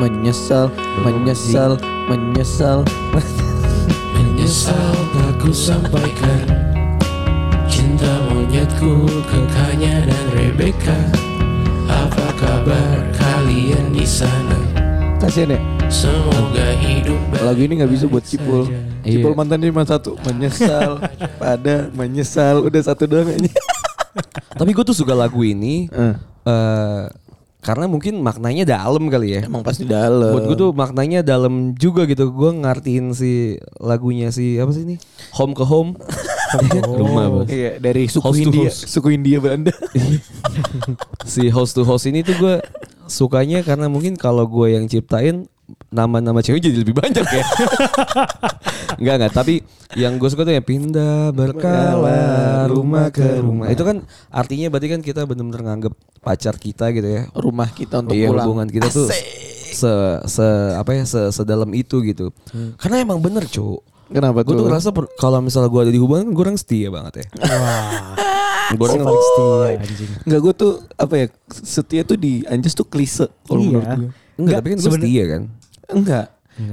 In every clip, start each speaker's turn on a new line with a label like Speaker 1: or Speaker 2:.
Speaker 1: menyesal, menyesal, menyesal.
Speaker 2: Menyesal tak ku sampaikan Cinta monyetku ke Kanya dan Rebecca Apa kabar kalian di sana
Speaker 1: Kasian ya.
Speaker 2: Semoga hidup
Speaker 1: Lagu ini nggak bisa buat Cipul.
Speaker 2: saja.
Speaker 1: Cipul
Speaker 3: Iya.
Speaker 1: mantannya cuma satu, menyesal, pada menyesal, udah satu doang aja.
Speaker 3: Tapi gue tuh suka lagu ini
Speaker 1: Eh,
Speaker 3: eh karena mungkin maknanya dalam kali ya.
Speaker 1: Emang pasti dalam.
Speaker 3: Buat gue tuh maknanya dalam juga gitu. Gue ngertiin si lagunya si apa sih ini? Home ke home. Rumah bos.
Speaker 1: Iya dari suku
Speaker 3: Host
Speaker 1: India,
Speaker 3: host.
Speaker 1: suku India Belanda.
Speaker 3: Si host to host ini tuh gue sukanya karena mungkin kalau gue yang ciptain nama-nama cewek jadi lebih banyak ya. enggak enggak, tapi yang gue suka tuh ya pindah berkala rumah ke rumah. Itu kan artinya berarti kan kita benar-benar nganggep pacar kita gitu ya.
Speaker 1: Rumah kita untuk
Speaker 3: Iya
Speaker 1: pulang.
Speaker 3: hubungan kita tuh se se apa ya se sedalam itu gitu. Karena emang bener cu.
Speaker 1: Kenapa
Speaker 3: Gue
Speaker 1: tuh?
Speaker 3: tuh ngerasa kalau misalnya gue ada di hubungan gue orang setia banget ya.
Speaker 4: Wah.
Speaker 3: Gue orang
Speaker 4: Paling setia anjing.
Speaker 1: Enggak gue tuh apa ya setia tuh di Anjas tuh klise kalau
Speaker 4: Iya.
Speaker 1: menurut gue.
Speaker 3: enggak tapi kan gue setia kan.
Speaker 1: Enggak.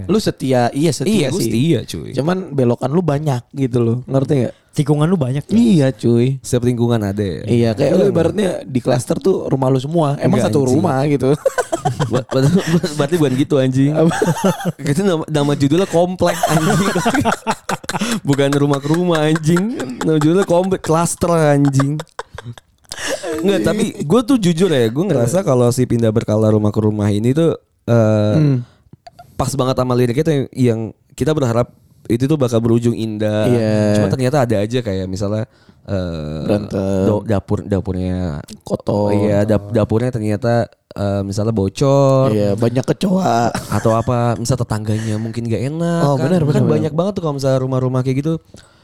Speaker 1: Lu setia, iya setia
Speaker 3: Iya
Speaker 1: sih.
Speaker 3: setia cuy.
Speaker 1: Cuman belokan lu banyak gitu loh. Ngerti nggak?
Speaker 4: Tikungan lu banyak ya.
Speaker 1: Iya cuy.
Speaker 3: Setiap lingkungan ada ya.
Speaker 1: Iya kayak lu ibaratnya di klaster tuh rumah lu semua. Emang
Speaker 3: Enggak,
Speaker 1: satu
Speaker 3: anjing.
Speaker 1: rumah gitu.
Speaker 3: Berarti bukan gitu anjing. Itu nama, nama judulnya komplek anjing. bukan rumah ke rumah anjing. Nama judulnya komplek cluster anjing. Enggak, tapi gue tuh jujur ya, gue ngerasa kalau si pindah berkala rumah ke rumah ini tuh eh, pas banget sama liriknya tuh yang kita berharap itu tuh bakal berujung indah.
Speaker 1: Iya.
Speaker 3: Cuma ternyata ada aja kayak misalnya eh,
Speaker 1: Berantem.
Speaker 3: do- dapur dapurnya
Speaker 1: Kotor.
Speaker 3: Iya, dap- dapurnya ternyata eh, misalnya bocor
Speaker 1: Iya banyak kecoa.
Speaker 3: atau apa, misal tetangganya mungkin gak enak.
Speaker 1: Oh,
Speaker 3: kan,
Speaker 1: benar,
Speaker 3: kan
Speaker 1: benar, Hmm.
Speaker 3: banyak banget tuh kalau misalnya rumah-rumah kayak gitu.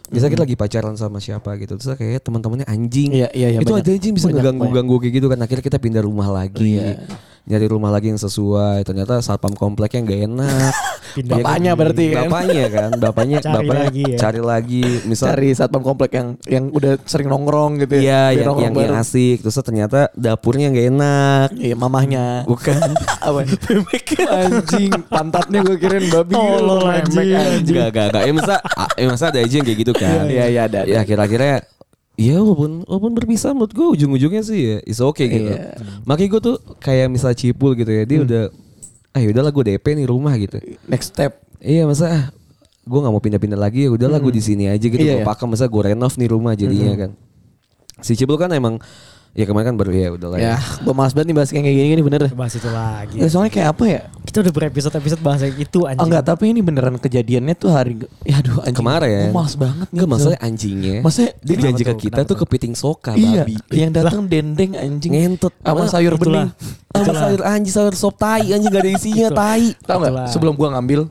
Speaker 3: Bisa kita lagi pacaran sama siapa gitu, terus kayak teman-temannya anjing.
Speaker 1: Iya, iya, iya,
Speaker 3: Itu
Speaker 1: banyak.
Speaker 3: ada anjing bisa ngeganggu-ganggu kayak gitu kan. Akhirnya kita pindah rumah lagi.
Speaker 1: Iya.
Speaker 3: Nyari rumah lagi yang sesuai. Ternyata satpam kompleknya nggak enak.
Speaker 4: Pindah
Speaker 1: Bapaknya
Speaker 4: lagi.
Speaker 1: berarti kan.
Speaker 3: Bapaknya kan, bapaknya
Speaker 4: Cari
Speaker 3: bapaknya
Speaker 4: lagi ya.
Speaker 3: cari lagi. Misal
Speaker 1: Cari satpam komplek yang yang udah sering nongkrong gitu
Speaker 3: Iya,
Speaker 1: ya. Biar
Speaker 3: yang, yang, yang asik. Terus ternyata dapurnya nggak enak.
Speaker 1: Iya mamahnya.
Speaker 3: Bukan.
Speaker 1: Apa? anjing pantatnya gue kirain babi.
Speaker 4: Tolol, anjing.
Speaker 3: Enggak, enggak, enggak. Ya masa, ah, ya masa ada aja yang kayak gitu kan.
Speaker 1: Iya, iya, ada, ada.
Speaker 3: Ya kira-kira Ya walaupun walaupun berpisah menurut gue ujung-ujungnya sih ya is okay gitu.
Speaker 1: Iya.
Speaker 3: Makanya gue tuh kayak misal Cipul gitu ya dia udah ah udahlah gue DP nih rumah gitu.
Speaker 1: Next step.
Speaker 3: Iya masa ah, gue nggak mau pindah-pindah lagi ya udahlah gue di sini aja gitu.
Speaker 1: Iya,
Speaker 3: Gue
Speaker 1: iya.
Speaker 3: pakai masa gue renov nih rumah jadinya kan. Si Cipul kan emang ya kemarin kan baru ya udahlah
Speaker 1: Ya,
Speaker 3: ya.
Speaker 1: gue malas banget nih bahas kayak gini-gini bener.
Speaker 4: Bahas itu lagi.
Speaker 1: Ya, soalnya kayak apa ya?
Speaker 4: Kita udah berepisode-episode bahas yang itu anjing.
Speaker 1: Oh, enggak, tapi ini beneran kejadiannya tuh hari ya aduh anjing.
Speaker 3: Kemarin.
Speaker 1: Gue malas banget nih.
Speaker 3: Enggak masalah anjingnya.
Speaker 1: Maksudnya
Speaker 3: dia janji ke kita
Speaker 4: Kenapa
Speaker 3: tuh kepiting soka
Speaker 1: Iya,
Speaker 3: babi.
Speaker 1: yang datang dendeng anjing.
Speaker 3: Ngentut.
Speaker 1: Sama sayur
Speaker 4: itulah.
Speaker 1: bening.
Speaker 3: Sama sayur anjing, sayur sop tai anjing gak ada isinya tai.
Speaker 1: Tahu nggak?
Speaker 4: Itulah.
Speaker 1: Sebelum gua ngambil,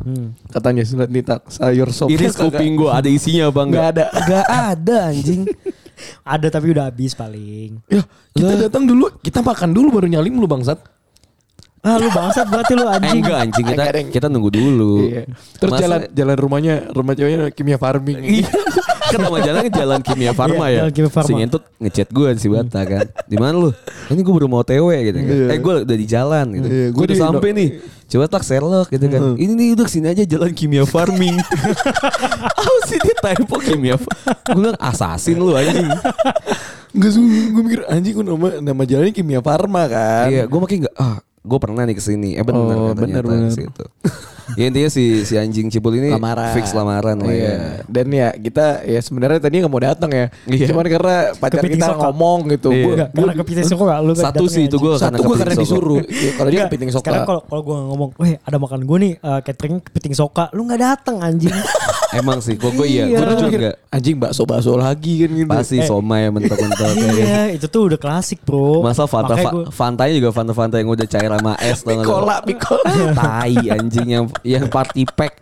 Speaker 1: katanya sudah ditak sayur sop.
Speaker 3: Iris kuping gue ada isinya apa enggak?
Speaker 1: Nggak ada.
Speaker 3: Enggak ada anjing.
Speaker 4: Ada tapi udah habis paling.
Speaker 1: Ya, kita datang dulu, kita makan dulu baru nyalim lu bangsat.
Speaker 4: Ah lu bangsat berarti lu
Speaker 3: Eh,
Speaker 4: anjing.
Speaker 3: enggak anjing kita kita nunggu dulu.
Speaker 1: Iya. Terus
Speaker 3: Masa-
Speaker 1: jalan jalan rumahnya, rumah ceweknya kimia farming.
Speaker 3: Iya. kan nama jalan jalan kimia farma
Speaker 4: Iya,
Speaker 3: ya.
Speaker 4: jalan Kimia Farma.
Speaker 3: Si ngentut ngechat gue si Bata kan. Di mana lu? Ini gue baru mau TW gitu kan.
Speaker 1: Iya.
Speaker 3: Eh gue udah di jalan gitu.
Speaker 1: Iya,
Speaker 3: gue
Speaker 1: gua
Speaker 3: udah sampai nih. Coba tak Sherlock gitu kan. Ini nih udah sini aja jalan kimia farming. Apa sih dia typo kimia? Gue bilang assassin lu anjing.
Speaker 1: Gue mikir anjing kok nama nama jalannya kimia farma kan.
Speaker 3: Iya, gue makin nggak ah gue pernah nih ke sini. Eh benar
Speaker 1: Oh,
Speaker 3: kan
Speaker 1: benar.
Speaker 3: ke situ. ya intinya si si anjing cipul ini
Speaker 1: lamaran.
Speaker 3: fix lamaran lah
Speaker 1: Iya.
Speaker 3: ya.
Speaker 1: Dan ya kita ya sebenarnya tadi nggak mau datang ya.
Speaker 3: Iya.
Speaker 1: Cuman karena pacar
Speaker 4: Kepiting
Speaker 1: kita
Speaker 4: sokap.
Speaker 1: ngomong gitu.
Speaker 3: Iya.
Speaker 1: Gua-
Speaker 4: Enggak, karena kepiting sokok gak lu
Speaker 3: Satu sih itu gue
Speaker 1: Satu gue karena disuruh. Iya, Kalau dia kepiting soka.
Speaker 4: Sekarang kalau kalau gue ngomong, "Weh, ada makan gue nih eh, catering kepiting soka." Lu nggak datang anjing.
Speaker 3: Emang sih, kok gue iya,
Speaker 4: Iya.
Speaker 3: gue jujur
Speaker 1: mikir,
Speaker 3: enggak.
Speaker 1: Anjing bakso bakso lagi kan gitu.
Speaker 3: Pasti
Speaker 4: Eh.
Speaker 3: somai mentok-mentok ya
Speaker 4: iya, itu tuh udah klasik, Bro.
Speaker 3: Masa Fanta
Speaker 4: gua-
Speaker 3: Fantanya juga Fanta Fanta yang udah cair sama es?
Speaker 1: Pikola, pikola.
Speaker 3: Tai anjing yang yang party pack.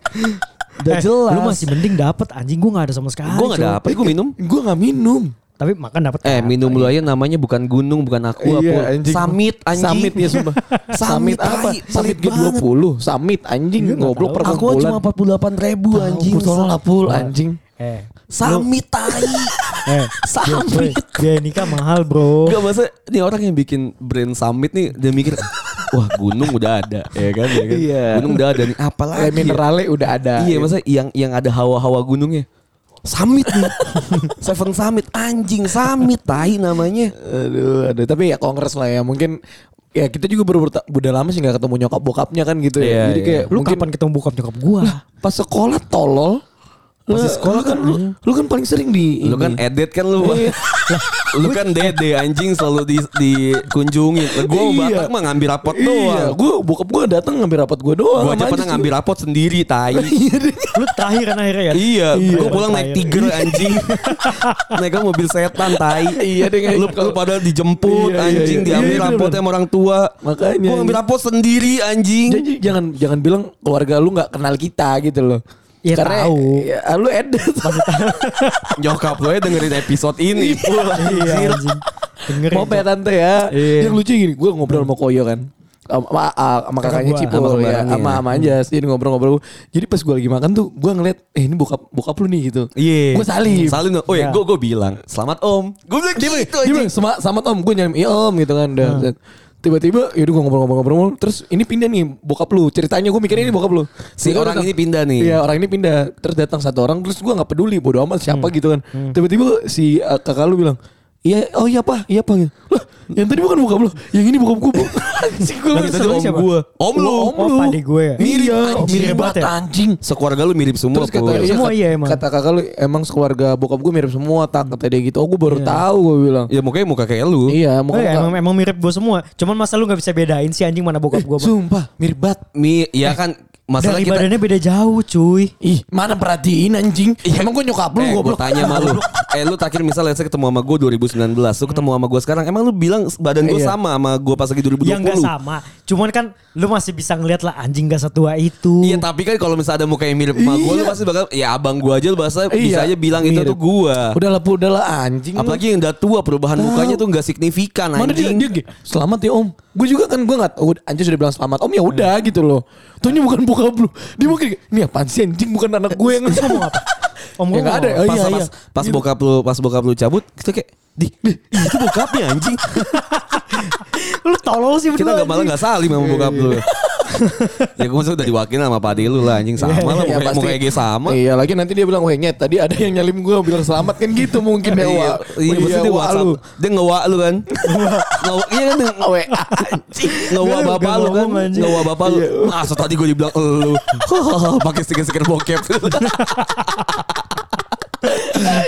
Speaker 3: Udah
Speaker 4: Eh,
Speaker 3: jelas.
Speaker 4: Lu masih mending dapet anjing gue gak ada sama sekali.
Speaker 3: Gue gak dapet, gue minum.
Speaker 1: Gue nggak minum.
Speaker 4: Tapi makan dapet.
Speaker 3: Eh
Speaker 4: kan?
Speaker 3: minum lu aja namanya bukan gunung, bukan aku
Speaker 1: Iya, anjing.
Speaker 3: Samit anjing.
Speaker 1: Summit ya sumpah. Summit apa? Summit
Speaker 3: pelit
Speaker 1: G20. Summit anjing
Speaker 4: Iya,
Speaker 1: ngoblok per
Speaker 3: Aku cuma 48 ribu anjing.
Speaker 1: Tolong lah pul anjing.
Speaker 4: Eh,
Speaker 3: Samit tai.
Speaker 4: eh,
Speaker 3: Summit.
Speaker 4: biaya nikah mahal, Bro.
Speaker 3: Gak masa ini orang yang bikin brand Summit nih dia mikir wah gunung udah ada ya kan, ya kan?
Speaker 1: Iya.
Speaker 3: gunung udah ada nih apalagi ya?
Speaker 1: mineralnya udah ada.
Speaker 3: iya masa yang yang ada hawa-hawa gunungnya Summit nih Seven Summit Anjing Summit Tai namanya
Speaker 1: Aduh, aduh, tapi ya kongres lah ya. Mungkin ya kita juga baru udah lama sih nggak ketemu nyokap bokapnya kan gitu ya.
Speaker 3: Iya,
Speaker 1: Jadi
Speaker 3: iya.
Speaker 1: kayak
Speaker 4: Lu
Speaker 1: mungkin
Speaker 4: kapan ketemu bokap nyokap gua?
Speaker 1: pas sekolah tolol.
Speaker 3: Pas
Speaker 1: Lah,
Speaker 3: sekolah
Speaker 1: lu kan lu, lu kan paling sering di
Speaker 3: Lu kan
Speaker 1: ini.
Speaker 3: edit kan lu
Speaker 1: Iya.
Speaker 3: Lu kan dede anjing selalu di, dikunjungi Gue mau
Speaker 1: Iya.
Speaker 3: Batak mah ngambil rapot
Speaker 1: Iya,
Speaker 3: doang
Speaker 1: gue bokap gue datang ngambil rapat gue doang.
Speaker 3: Gue aja pernah ngambil rapot sendiri tai
Speaker 1: Iya.
Speaker 4: Lu terakhir kan akhirnya ya?
Speaker 3: Iya,
Speaker 4: Iya.
Speaker 3: gue pulang naik tiger anjing. naik mobil setan tai.
Speaker 1: Iya kayak
Speaker 3: Lu,
Speaker 1: kalau-
Speaker 3: lu pada dijemput
Speaker 1: Iya, iya,
Speaker 3: anjing,
Speaker 1: iya.
Speaker 3: diambil
Speaker 1: Iya, bener,
Speaker 3: rapotnya sama orang tua.
Speaker 1: Makanya.
Speaker 3: Gue ngambil rapot sendiri anjing.
Speaker 1: Jadi jangan jangan bilang keluarga lu nggak kenal kita gitu loh.
Speaker 4: Ya,
Speaker 1: Karena
Speaker 4: tahu.
Speaker 1: ya, lu edit.
Speaker 3: Nyokap gue dengerin episode ini.
Speaker 4: Iya anjing. Dengerin.
Speaker 1: Mau ya tante ya.
Speaker 3: Iya.
Speaker 1: Yang lucu gini, gue ngobrol sama Koyo kan. Sama, sama, kakaknya. Cipul
Speaker 3: Sama
Speaker 1: ya, sama sama Anjas. Jadi ngobrol-ngobrol. Jadi pas gue lagi makan tuh, gue ngeliat, eh ini bokap bokap lu nih gitu.
Speaker 3: Iya.
Speaker 1: Gue salim.
Speaker 3: Salim. Oh ya,
Speaker 4: Iya.
Speaker 3: gue gue bilang, "Selamat Om." Gue bilang gitu
Speaker 1: dia bilang,
Speaker 3: anjing.
Speaker 1: sama, sama Om, gue nyalim, iya Om gitu kan. Dan, dan tiba-tiba, yaudah gue ngobrol-ngobrol-ngobrol. Terus ini pindah nih bokap lu. Ceritanya gue mikirnya ini bokap lu.
Speaker 3: Si orang
Speaker 1: datang-
Speaker 3: ini pindah nih.
Speaker 1: Iya orang ini pindah. Terus datang satu orang, terus gue gak peduli. Bodo amat siapa gitu kan. Tiba-tiba si uh, kakak lu bilang, Iya, oh iya pak, iya pak. Lah, yang tadi bukan bokap lu, yang ini bokap gue. Anjing gue langsung-
Speaker 4: tadi
Speaker 3: om
Speaker 4: siapa?
Speaker 3: gue. Om lu.
Speaker 1: Om
Speaker 4: Oh,
Speaker 1: lu.
Speaker 4: pade gue ya?
Speaker 1: Mirip,
Speaker 3: Iya,
Speaker 1: anjing,
Speaker 4: mirip banget ya?
Speaker 1: anjing.
Speaker 3: Sekeluarga lu mirip semua.
Speaker 1: Terus kata, iya,
Speaker 4: Semua
Speaker 1: kata,
Speaker 4: iya emang.
Speaker 1: kata kakak lu emang sekeluarga bokap gue mirip semua tak kata dia gitu. Oh gue baru tahu gue bilang.
Speaker 3: Ya mukanya muka kayak lu.
Speaker 1: Iya,
Speaker 4: Oh,
Speaker 1: muka
Speaker 4: iya, emang, emang mirip gue semua. Cuman masa lu gak bisa bedain sih anjing mana bokap gue.
Speaker 1: Sumpah, mirip banget.
Speaker 3: Mi, ya kan masalah
Speaker 4: Dari
Speaker 3: kita
Speaker 4: badannya beda jauh cuy.
Speaker 1: Ih, mana perhatiin anjing? Emang gue nyokap lu
Speaker 3: eh, gue
Speaker 1: goblok.
Speaker 3: tanya sama lu Eh lu terakhir misalnya saya ketemu sama gue 2019 Lu ketemu sama gue sekarang Emang lu bilang badan gue
Speaker 1: Iya.
Speaker 3: sama sama gue pas lagi 2020
Speaker 4: Yang gak sama. Cuman kan lu masih bisa ngeliat lah anjing gak setua itu.
Speaker 3: Iya tapi kan kalau misalnya ada muka yang mirip sama gue Lu
Speaker 1: Iya.
Speaker 3: pasti bakal Ya abang gue aja lu bahasa
Speaker 1: Iya,
Speaker 3: bisa aja bilang itu
Speaker 1: mirip.
Speaker 3: tuh gue
Speaker 1: Udah lah, udah lah anjing.
Speaker 3: Apalagi yang udah tua perubahan mukanya tuh gak signifikan
Speaker 1: Mana dia,
Speaker 3: anjing
Speaker 1: dia selamat ya om. Gue juga kan gue nggak, oh, anjing sudah bilang selamat om ya udah gitu loh. Tuh ini bukan bokap lu. Dia mungkin ini apaan sih anjing bukan anak gue yang ngomong apa?
Speaker 4: Om
Speaker 1: Ya nggak ada. Oh,
Speaker 3: pas,
Speaker 1: iya,
Speaker 3: pas,
Speaker 1: iya.
Speaker 3: pas bokap lu pas bokap lu cabut kita kayak di, di itu bokapnya anjing
Speaker 4: Lu tolol sih
Speaker 3: kita
Speaker 4: berdua.
Speaker 3: nggak malah nggak salim sama bokap lu ya gue maksudnya udah diwakilin sama pade lu lah anjing sama lah
Speaker 1: Iya,
Speaker 3: muka
Speaker 1: pasti.
Speaker 3: muka kayak sama
Speaker 1: Iya lagi nanti dia bilang, nyet tadi ada yang nyalim gue bilang selamat kan gitu mungkin ya
Speaker 3: Iya,
Speaker 1: wah.
Speaker 3: iya, maksudnya dia WhatsApp.
Speaker 1: lu.
Speaker 3: Dia nge-wa lu kan. Nge- Iya kan
Speaker 1: anjing.
Speaker 3: nge-wa
Speaker 4: Dia
Speaker 3: bapak lu kan. Nge-wa bapak lu. Masa tadi gue dibilang lu. Pakai stiker-stiker bokep.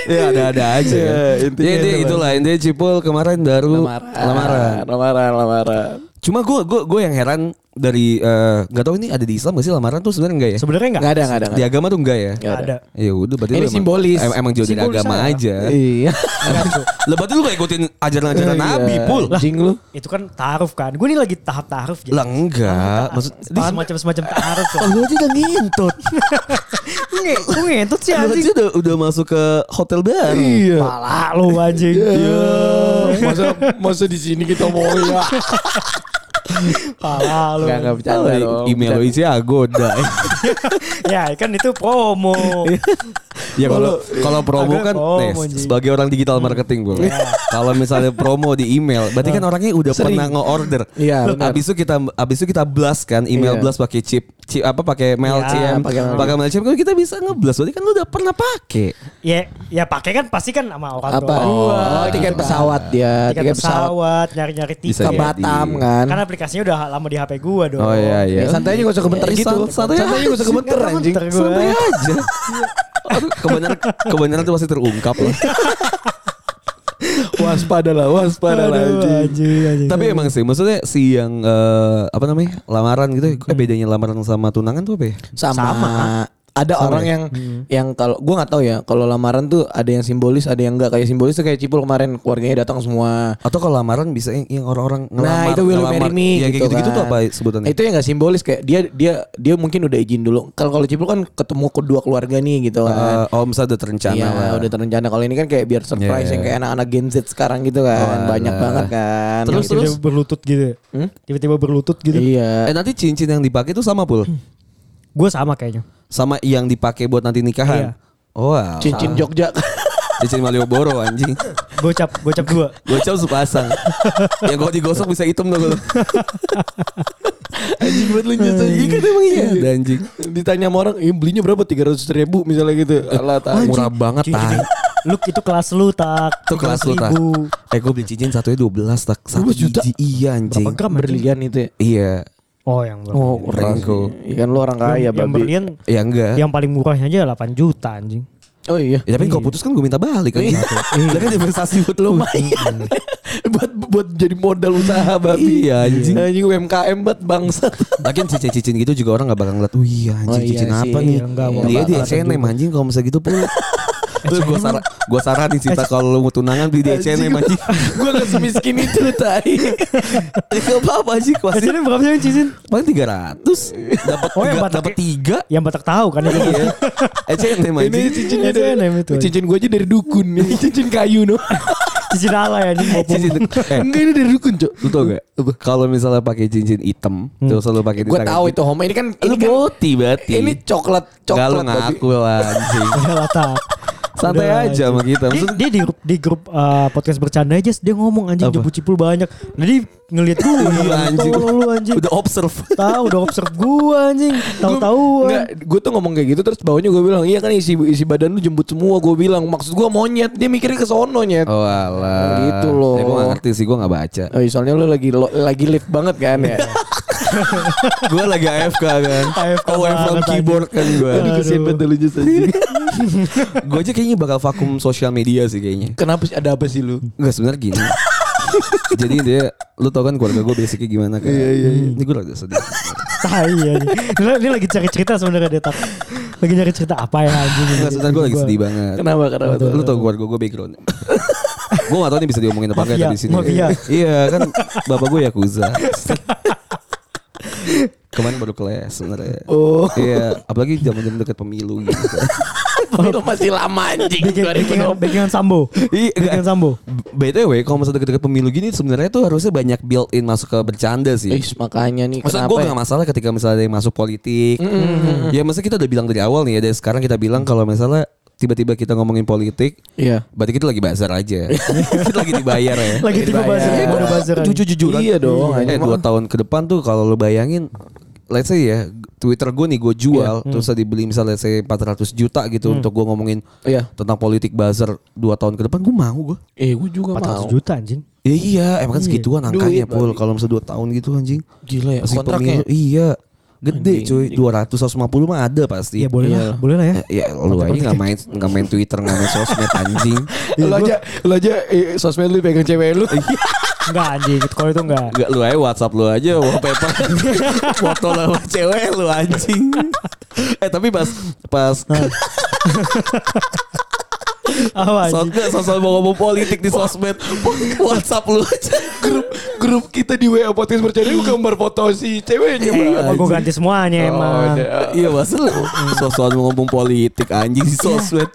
Speaker 3: Ya ada-ada aja.
Speaker 1: Ya,
Speaker 3: Ya,
Speaker 1: intinya
Speaker 3: intinya
Speaker 1: itu
Speaker 3: itulah. Intinya Cipul kemarin baru
Speaker 1: Lamaran,
Speaker 3: lamaran.
Speaker 1: lamaran, lamaran.
Speaker 3: Cuma gue gue gue yang heran dari eh, nggak tahu ini ada di Islam gak sih lamaran tuh sebenarnya enggak ya?
Speaker 4: Sebenarnya enggak.
Speaker 1: Nggak ada, nggak ada.
Speaker 3: Di
Speaker 1: ada.
Speaker 3: agama tuh enggak ya?
Speaker 1: Nggak
Speaker 4: ada.
Speaker 3: Ya udah berarti
Speaker 1: Ini
Speaker 3: emang-
Speaker 1: simbolis.
Speaker 3: em- Emang jauh dari
Speaker 4: Simbolis
Speaker 3: agama
Speaker 4: aja.
Speaker 3: aja.
Speaker 1: Iya.
Speaker 3: Lah berarti lu gak ikutin ajaran-ajaran Nabi,
Speaker 1: Iya,
Speaker 3: Pul.
Speaker 1: Anjing lu.
Speaker 4: Itu kan taaruf kan. Gue ini lagi tahap taaruf jadi.
Speaker 3: Lah enggak, maksud
Speaker 4: semacam semacam taaruf
Speaker 3: Oh, lu aja udah ngintut.
Speaker 4: Nge, kok ngentut sih
Speaker 3: Lu aja
Speaker 4: anjing?
Speaker 3: udah, udah masuk ke hotel baru.
Speaker 1: Iya.
Speaker 4: Pala lu anjing.
Speaker 1: Iya. Masa masa di sini kita mau ya.
Speaker 4: Pala lu.
Speaker 1: Enggak enggak bercanda dong.
Speaker 3: Email lo isi agoda.
Speaker 4: Ya kan itu promo.
Speaker 3: Ya kalau kalau promo kan
Speaker 4: promo,
Speaker 3: nih, sebagai orang digital marketing gue. Kalau misalnya promo di email, berarti kan orangnya udah
Speaker 1: Sering.
Speaker 3: pernah nge-order.
Speaker 1: Iya.
Speaker 3: Habis itu kita habis itu kita blast kan email
Speaker 1: Iya.
Speaker 3: blast pakai chip, chip apa pakai Mailchimp,
Speaker 1: pakai Mailchimp.
Speaker 3: pakai Mailchimp kan kita bisa nge-blast. Berarti kan lu udah pernah pakai.
Speaker 4: Ya, ya pakai kan pasti kan sama orang
Speaker 1: Apa?
Speaker 4: tua.
Speaker 1: Oh, tiket pesawat dia,
Speaker 4: tiket, pesawat, nyari-nyari tiket.
Speaker 3: Bisa
Speaker 1: ke. Batam kan.
Speaker 4: Kan aplikasinya udah lama di HP gua dong.
Speaker 3: Oh iya iya.
Speaker 1: Ya, santai aja gak usah
Speaker 3: Ya,
Speaker 1: gitu.
Speaker 3: sant- santai
Speaker 1: aja gak usah
Speaker 4: Nggak
Speaker 1: anjing.
Speaker 3: Santai aja. Kebenaran kebenaran itu pasti terungkap lah.
Speaker 1: Waspada lah, waspada lah.
Speaker 3: Tapi emang sih, maksudnya si yang eh, apa namanya lamaran gitu, eh bedanya lamaran sama tunangan tuh apa ya?
Speaker 1: Sama.
Speaker 4: Sama.
Speaker 1: Ada
Speaker 3: Sama
Speaker 1: orang
Speaker 3: ya?
Speaker 1: yang yang kalau gua nggak tahu ya, kalau lamaran tuh ada yang simbolis, ada yang enggak. Kayak simbolis tuh kayak Cipul kemarin keluarganya datang semua.
Speaker 3: Atau kalau lamaran bisa yang, yang orang-orang ngelamar.
Speaker 1: Nah itu will marry me
Speaker 3: ya,
Speaker 1: gitu,
Speaker 3: kayak gitu-gitu
Speaker 1: kan.
Speaker 3: tuh apa sebutannya?
Speaker 1: Itu yang gak simbolis kayak dia dia dia mungkin udah izin dulu. Kalau kalau Cipul kan ketemu kedua keluarga nih gitu kan.
Speaker 3: Eh, oh misalnya udah terencana
Speaker 1: Iya
Speaker 3: lah.
Speaker 1: udah terencana. Kalau ini kan kayak biar surprise
Speaker 3: Iya,
Speaker 1: yang
Speaker 3: iya.
Speaker 1: kayak anak-anak Gen Z sekarang gitu kan.
Speaker 3: Oh,
Speaker 1: Banyak
Speaker 3: alah.
Speaker 1: banget kan.
Speaker 3: Terus,
Speaker 1: Gitu.
Speaker 3: terus?
Speaker 4: Tiba-tiba berlutut gitu. ya?
Speaker 1: Hmm?
Speaker 4: Tiba-tiba berlutut gitu.
Speaker 1: Iya.
Speaker 3: Eh nanti cincin yang dipakai tuh sama pul,
Speaker 4: Gue sama kayaknya.
Speaker 3: sama yang dipakai buat nanti nikahan.
Speaker 4: Iya.
Speaker 3: Oh, wow.
Speaker 1: Cincin Jogja.
Speaker 3: Cincin Malioboro anjing.
Speaker 4: Gocap, gocap dua.
Speaker 3: Gocap sepasang. Yang kalau digosok bisa hitam tuh. kalau.
Speaker 1: Anjing buat lu nyesel. Iya kan emang iya.
Speaker 3: Ada anjing.
Speaker 1: Ditanya sama orang, eh, belinya berapa? 300 ribu misalnya gitu. Alah, tai.
Speaker 3: Murah banget tai.
Speaker 4: Lu itu kelas lu tak.
Speaker 3: Itu kelas lu tak.
Speaker 4: 300.000.
Speaker 3: Eh gue beli cincin satunya 12 tak. Satu
Speaker 1: 12 juta?
Speaker 3: biji. Iya anjing.
Speaker 4: Berapa gram anjing?
Speaker 1: Berlian itu ya.
Speaker 3: Iya.
Speaker 4: Oh yang berapa?
Speaker 1: Oh,
Speaker 3: Renko.
Speaker 1: Iya kan lu orang kaya,
Speaker 4: yang, yang
Speaker 1: babi.
Speaker 4: berlian
Speaker 3: Ya enggak.
Speaker 4: yang paling murahnya aja 8 juta anjing.
Speaker 1: Oh iya.
Speaker 3: Ya, tapi kalau putus kan gue minta balik kan. Iya. kan investasi buat lumayan.
Speaker 1: buat buat jadi modal usaha babi.
Speaker 3: Iya, anjing.
Speaker 1: Anjing UMKM banget bangsat.
Speaker 3: Lagian cincin-cincin gitu juga orang gak bakal ngeliat Wih iya anjing
Speaker 1: Oh, iya
Speaker 3: cincin
Speaker 1: sih.
Speaker 3: apa nih
Speaker 4: Iya, enggak,
Speaker 3: Dia di H&M anjing kalau misalnya gitu pun gue sar gua saranin Cita kalau lu mau tunangan beli di H&M anjing.
Speaker 1: Gue gak semiskin itu tai.
Speaker 3: Ya gak apa-apa sih
Speaker 4: Biasanya
Speaker 3: Kuasin
Speaker 4: berapa sih cincin?
Speaker 3: Paling 300 Dapat
Speaker 4: Oh, yang
Speaker 3: dapat tiga.
Speaker 4: Yang Batak tahu kan.
Speaker 3: Iya. H&M
Speaker 1: Ini
Speaker 3: anjing.
Speaker 1: cincinnya
Speaker 4: H&M itu.
Speaker 1: Cincin gue aja dari dukun. Ini cincin kayu no.
Speaker 4: Cincin ala ya anjing.
Speaker 3: Cincin eh,
Speaker 1: Enggak ini dari dukun cok.
Speaker 3: Lu tau gak? Kalau misalnya pakai cincin hitam Terus lu pakai
Speaker 1: Gue tahu itu homo Ini kan
Speaker 3: Lu
Speaker 1: Ini kan
Speaker 3: boti berarti
Speaker 1: Ini coklat
Speaker 3: Gak lu
Speaker 1: Coklat
Speaker 3: ngaku lah anjing.
Speaker 4: Tak.
Speaker 3: Santai
Speaker 4: Udah,
Speaker 3: aja sama kita
Speaker 4: Dia,
Speaker 3: Maksud-
Speaker 4: dia di grup, di grup uh, podcast bercanda aja dia ngomong anjing jemput cipul banyak. Jadi ngelihat gue
Speaker 3: Iya anjing
Speaker 4: lu anjing.
Speaker 3: Udah observe
Speaker 4: Tahu udah observe gue anjing. Tahu-tahu.
Speaker 1: Enggak, gue tuh ngomong kayak gitu terus bawahnya gue bilang, iya kan isi isi badan lu jembut semua. Gue bilang, maksud gue monyet. Dia mikirnya ke sono nyet.
Speaker 3: Oh alah
Speaker 1: Gitu loh.
Speaker 3: Ya gue gak ngerti sih Gue gak baca
Speaker 1: Oh, iya, soalnya lu lagi lo- lagi lift banget kan ya.
Speaker 3: gue lagi AFK kan
Speaker 4: AFK
Speaker 3: Away from
Speaker 4: banget,
Speaker 3: keyboard kan gue
Speaker 1: Aduh kesian banget lu just.
Speaker 3: Gue aja kayaknya bakal vakum sosial media sih kayaknya
Speaker 1: Kenapa sih ada apa sih lu?
Speaker 3: Enggak sebenarnya gini Jadi dia Lu tau kan keluarga gue basicnya gimana kan Iya iya iya Ini gue lagi sedih
Speaker 4: Tai anjing. Ini, ini lagi cari cerita sebenarnya dia tak. Lagi nyari cerita apa ya anjing.
Speaker 3: Enggak sebenarnya gue lagi sedih banget
Speaker 1: Kenapa? Kenapa?
Speaker 3: Lu tau keluarga gue background Gue gak tau nih bisa diomongin apa enggak
Speaker 4: Mafia,
Speaker 3: dari sini
Speaker 4: mafia.
Speaker 3: Iya kan Bapak gue Yakuza Kemarin baru kelas sebenarnya
Speaker 1: Oh.
Speaker 3: Iya Apalagi zaman-zaman dekat pemilu gitu
Speaker 1: Lu masih lama anjing.
Speaker 4: Bikin, backingan sambo.
Speaker 3: Iya,
Speaker 4: Backingan sambo.
Speaker 3: BTW kalau masa deket-deket pemilu gini sebenarnya tuh harusnya banyak built in masuk ke bercanda sih.
Speaker 1: Eh, makanya nih
Speaker 3: Maksud
Speaker 1: kenapa?
Speaker 3: gue
Speaker 1: ya?
Speaker 3: gak masalah ketika misalnya ada yang masuk politik. Ya masa kita udah bilang dari awal nih ya. Dari sekarang kita bilang kalau misalnya tiba-tiba kita ngomongin politik.
Speaker 1: Iya.
Speaker 3: Berarti kita lagi bazar aja. kita lagi dibayar ya.
Speaker 4: Lagi tiba
Speaker 1: dibayar.
Speaker 4: buzzer.
Speaker 1: Iya,
Speaker 4: Baru anjing.
Speaker 3: Jujur-jujuran.
Speaker 1: Iya dong,
Speaker 3: Eh dua tahun ke depan tuh kalau lo bayangin. Let's say ya Twitter gue nih gue jual Terus tadi dibeli misalnya let's say 400 juta gitu Untuk gue ngomongin
Speaker 1: Iya.
Speaker 3: Tentang politik buzzer Dua tahun ke depan gue mau gue
Speaker 1: Eh, gue juga
Speaker 4: 400
Speaker 1: mau.
Speaker 4: juta anjing.
Speaker 3: Ya iya, emang kan segituan angkanya pul. Kalau misalnya 2 tahun gitu anjing.
Speaker 1: Gila ya
Speaker 3: Masih
Speaker 1: kontraknya.
Speaker 3: pemilu, iya. Gede
Speaker 1: Anjing,
Speaker 3: cuy,
Speaker 1: anjing.
Speaker 3: 200 150 mah ada pasti.
Speaker 4: Iya boleh lah, boleh lah ya.
Speaker 3: Ya, ya lu aja nggak main nggak main Twitter nggak main sosmed anjing.
Speaker 1: Lu aja, lu aja eh, sosmed lu pegang cewek lu.
Speaker 4: Enggak anjing, kalau itu enggak.
Speaker 3: Enggak lu aja WhatsApp lu aja wallpaper foto sama cewek lu anjing. eh tapi pas pas
Speaker 4: Apa
Speaker 3: sos,
Speaker 4: anjing?
Speaker 3: nggak, sosok mau ngomong politik di sosmed WhatsApp lu aja.
Speaker 1: grup grup kita di WA podcast bercanda lu gambar foto si ceweknya, Bang.
Speaker 4: Apa gue ganti semuanya
Speaker 1: Oh,
Speaker 4: emang.
Speaker 1: udah.
Speaker 3: Iya masa lu Sosokan mau ngomong politik anjing di sosmed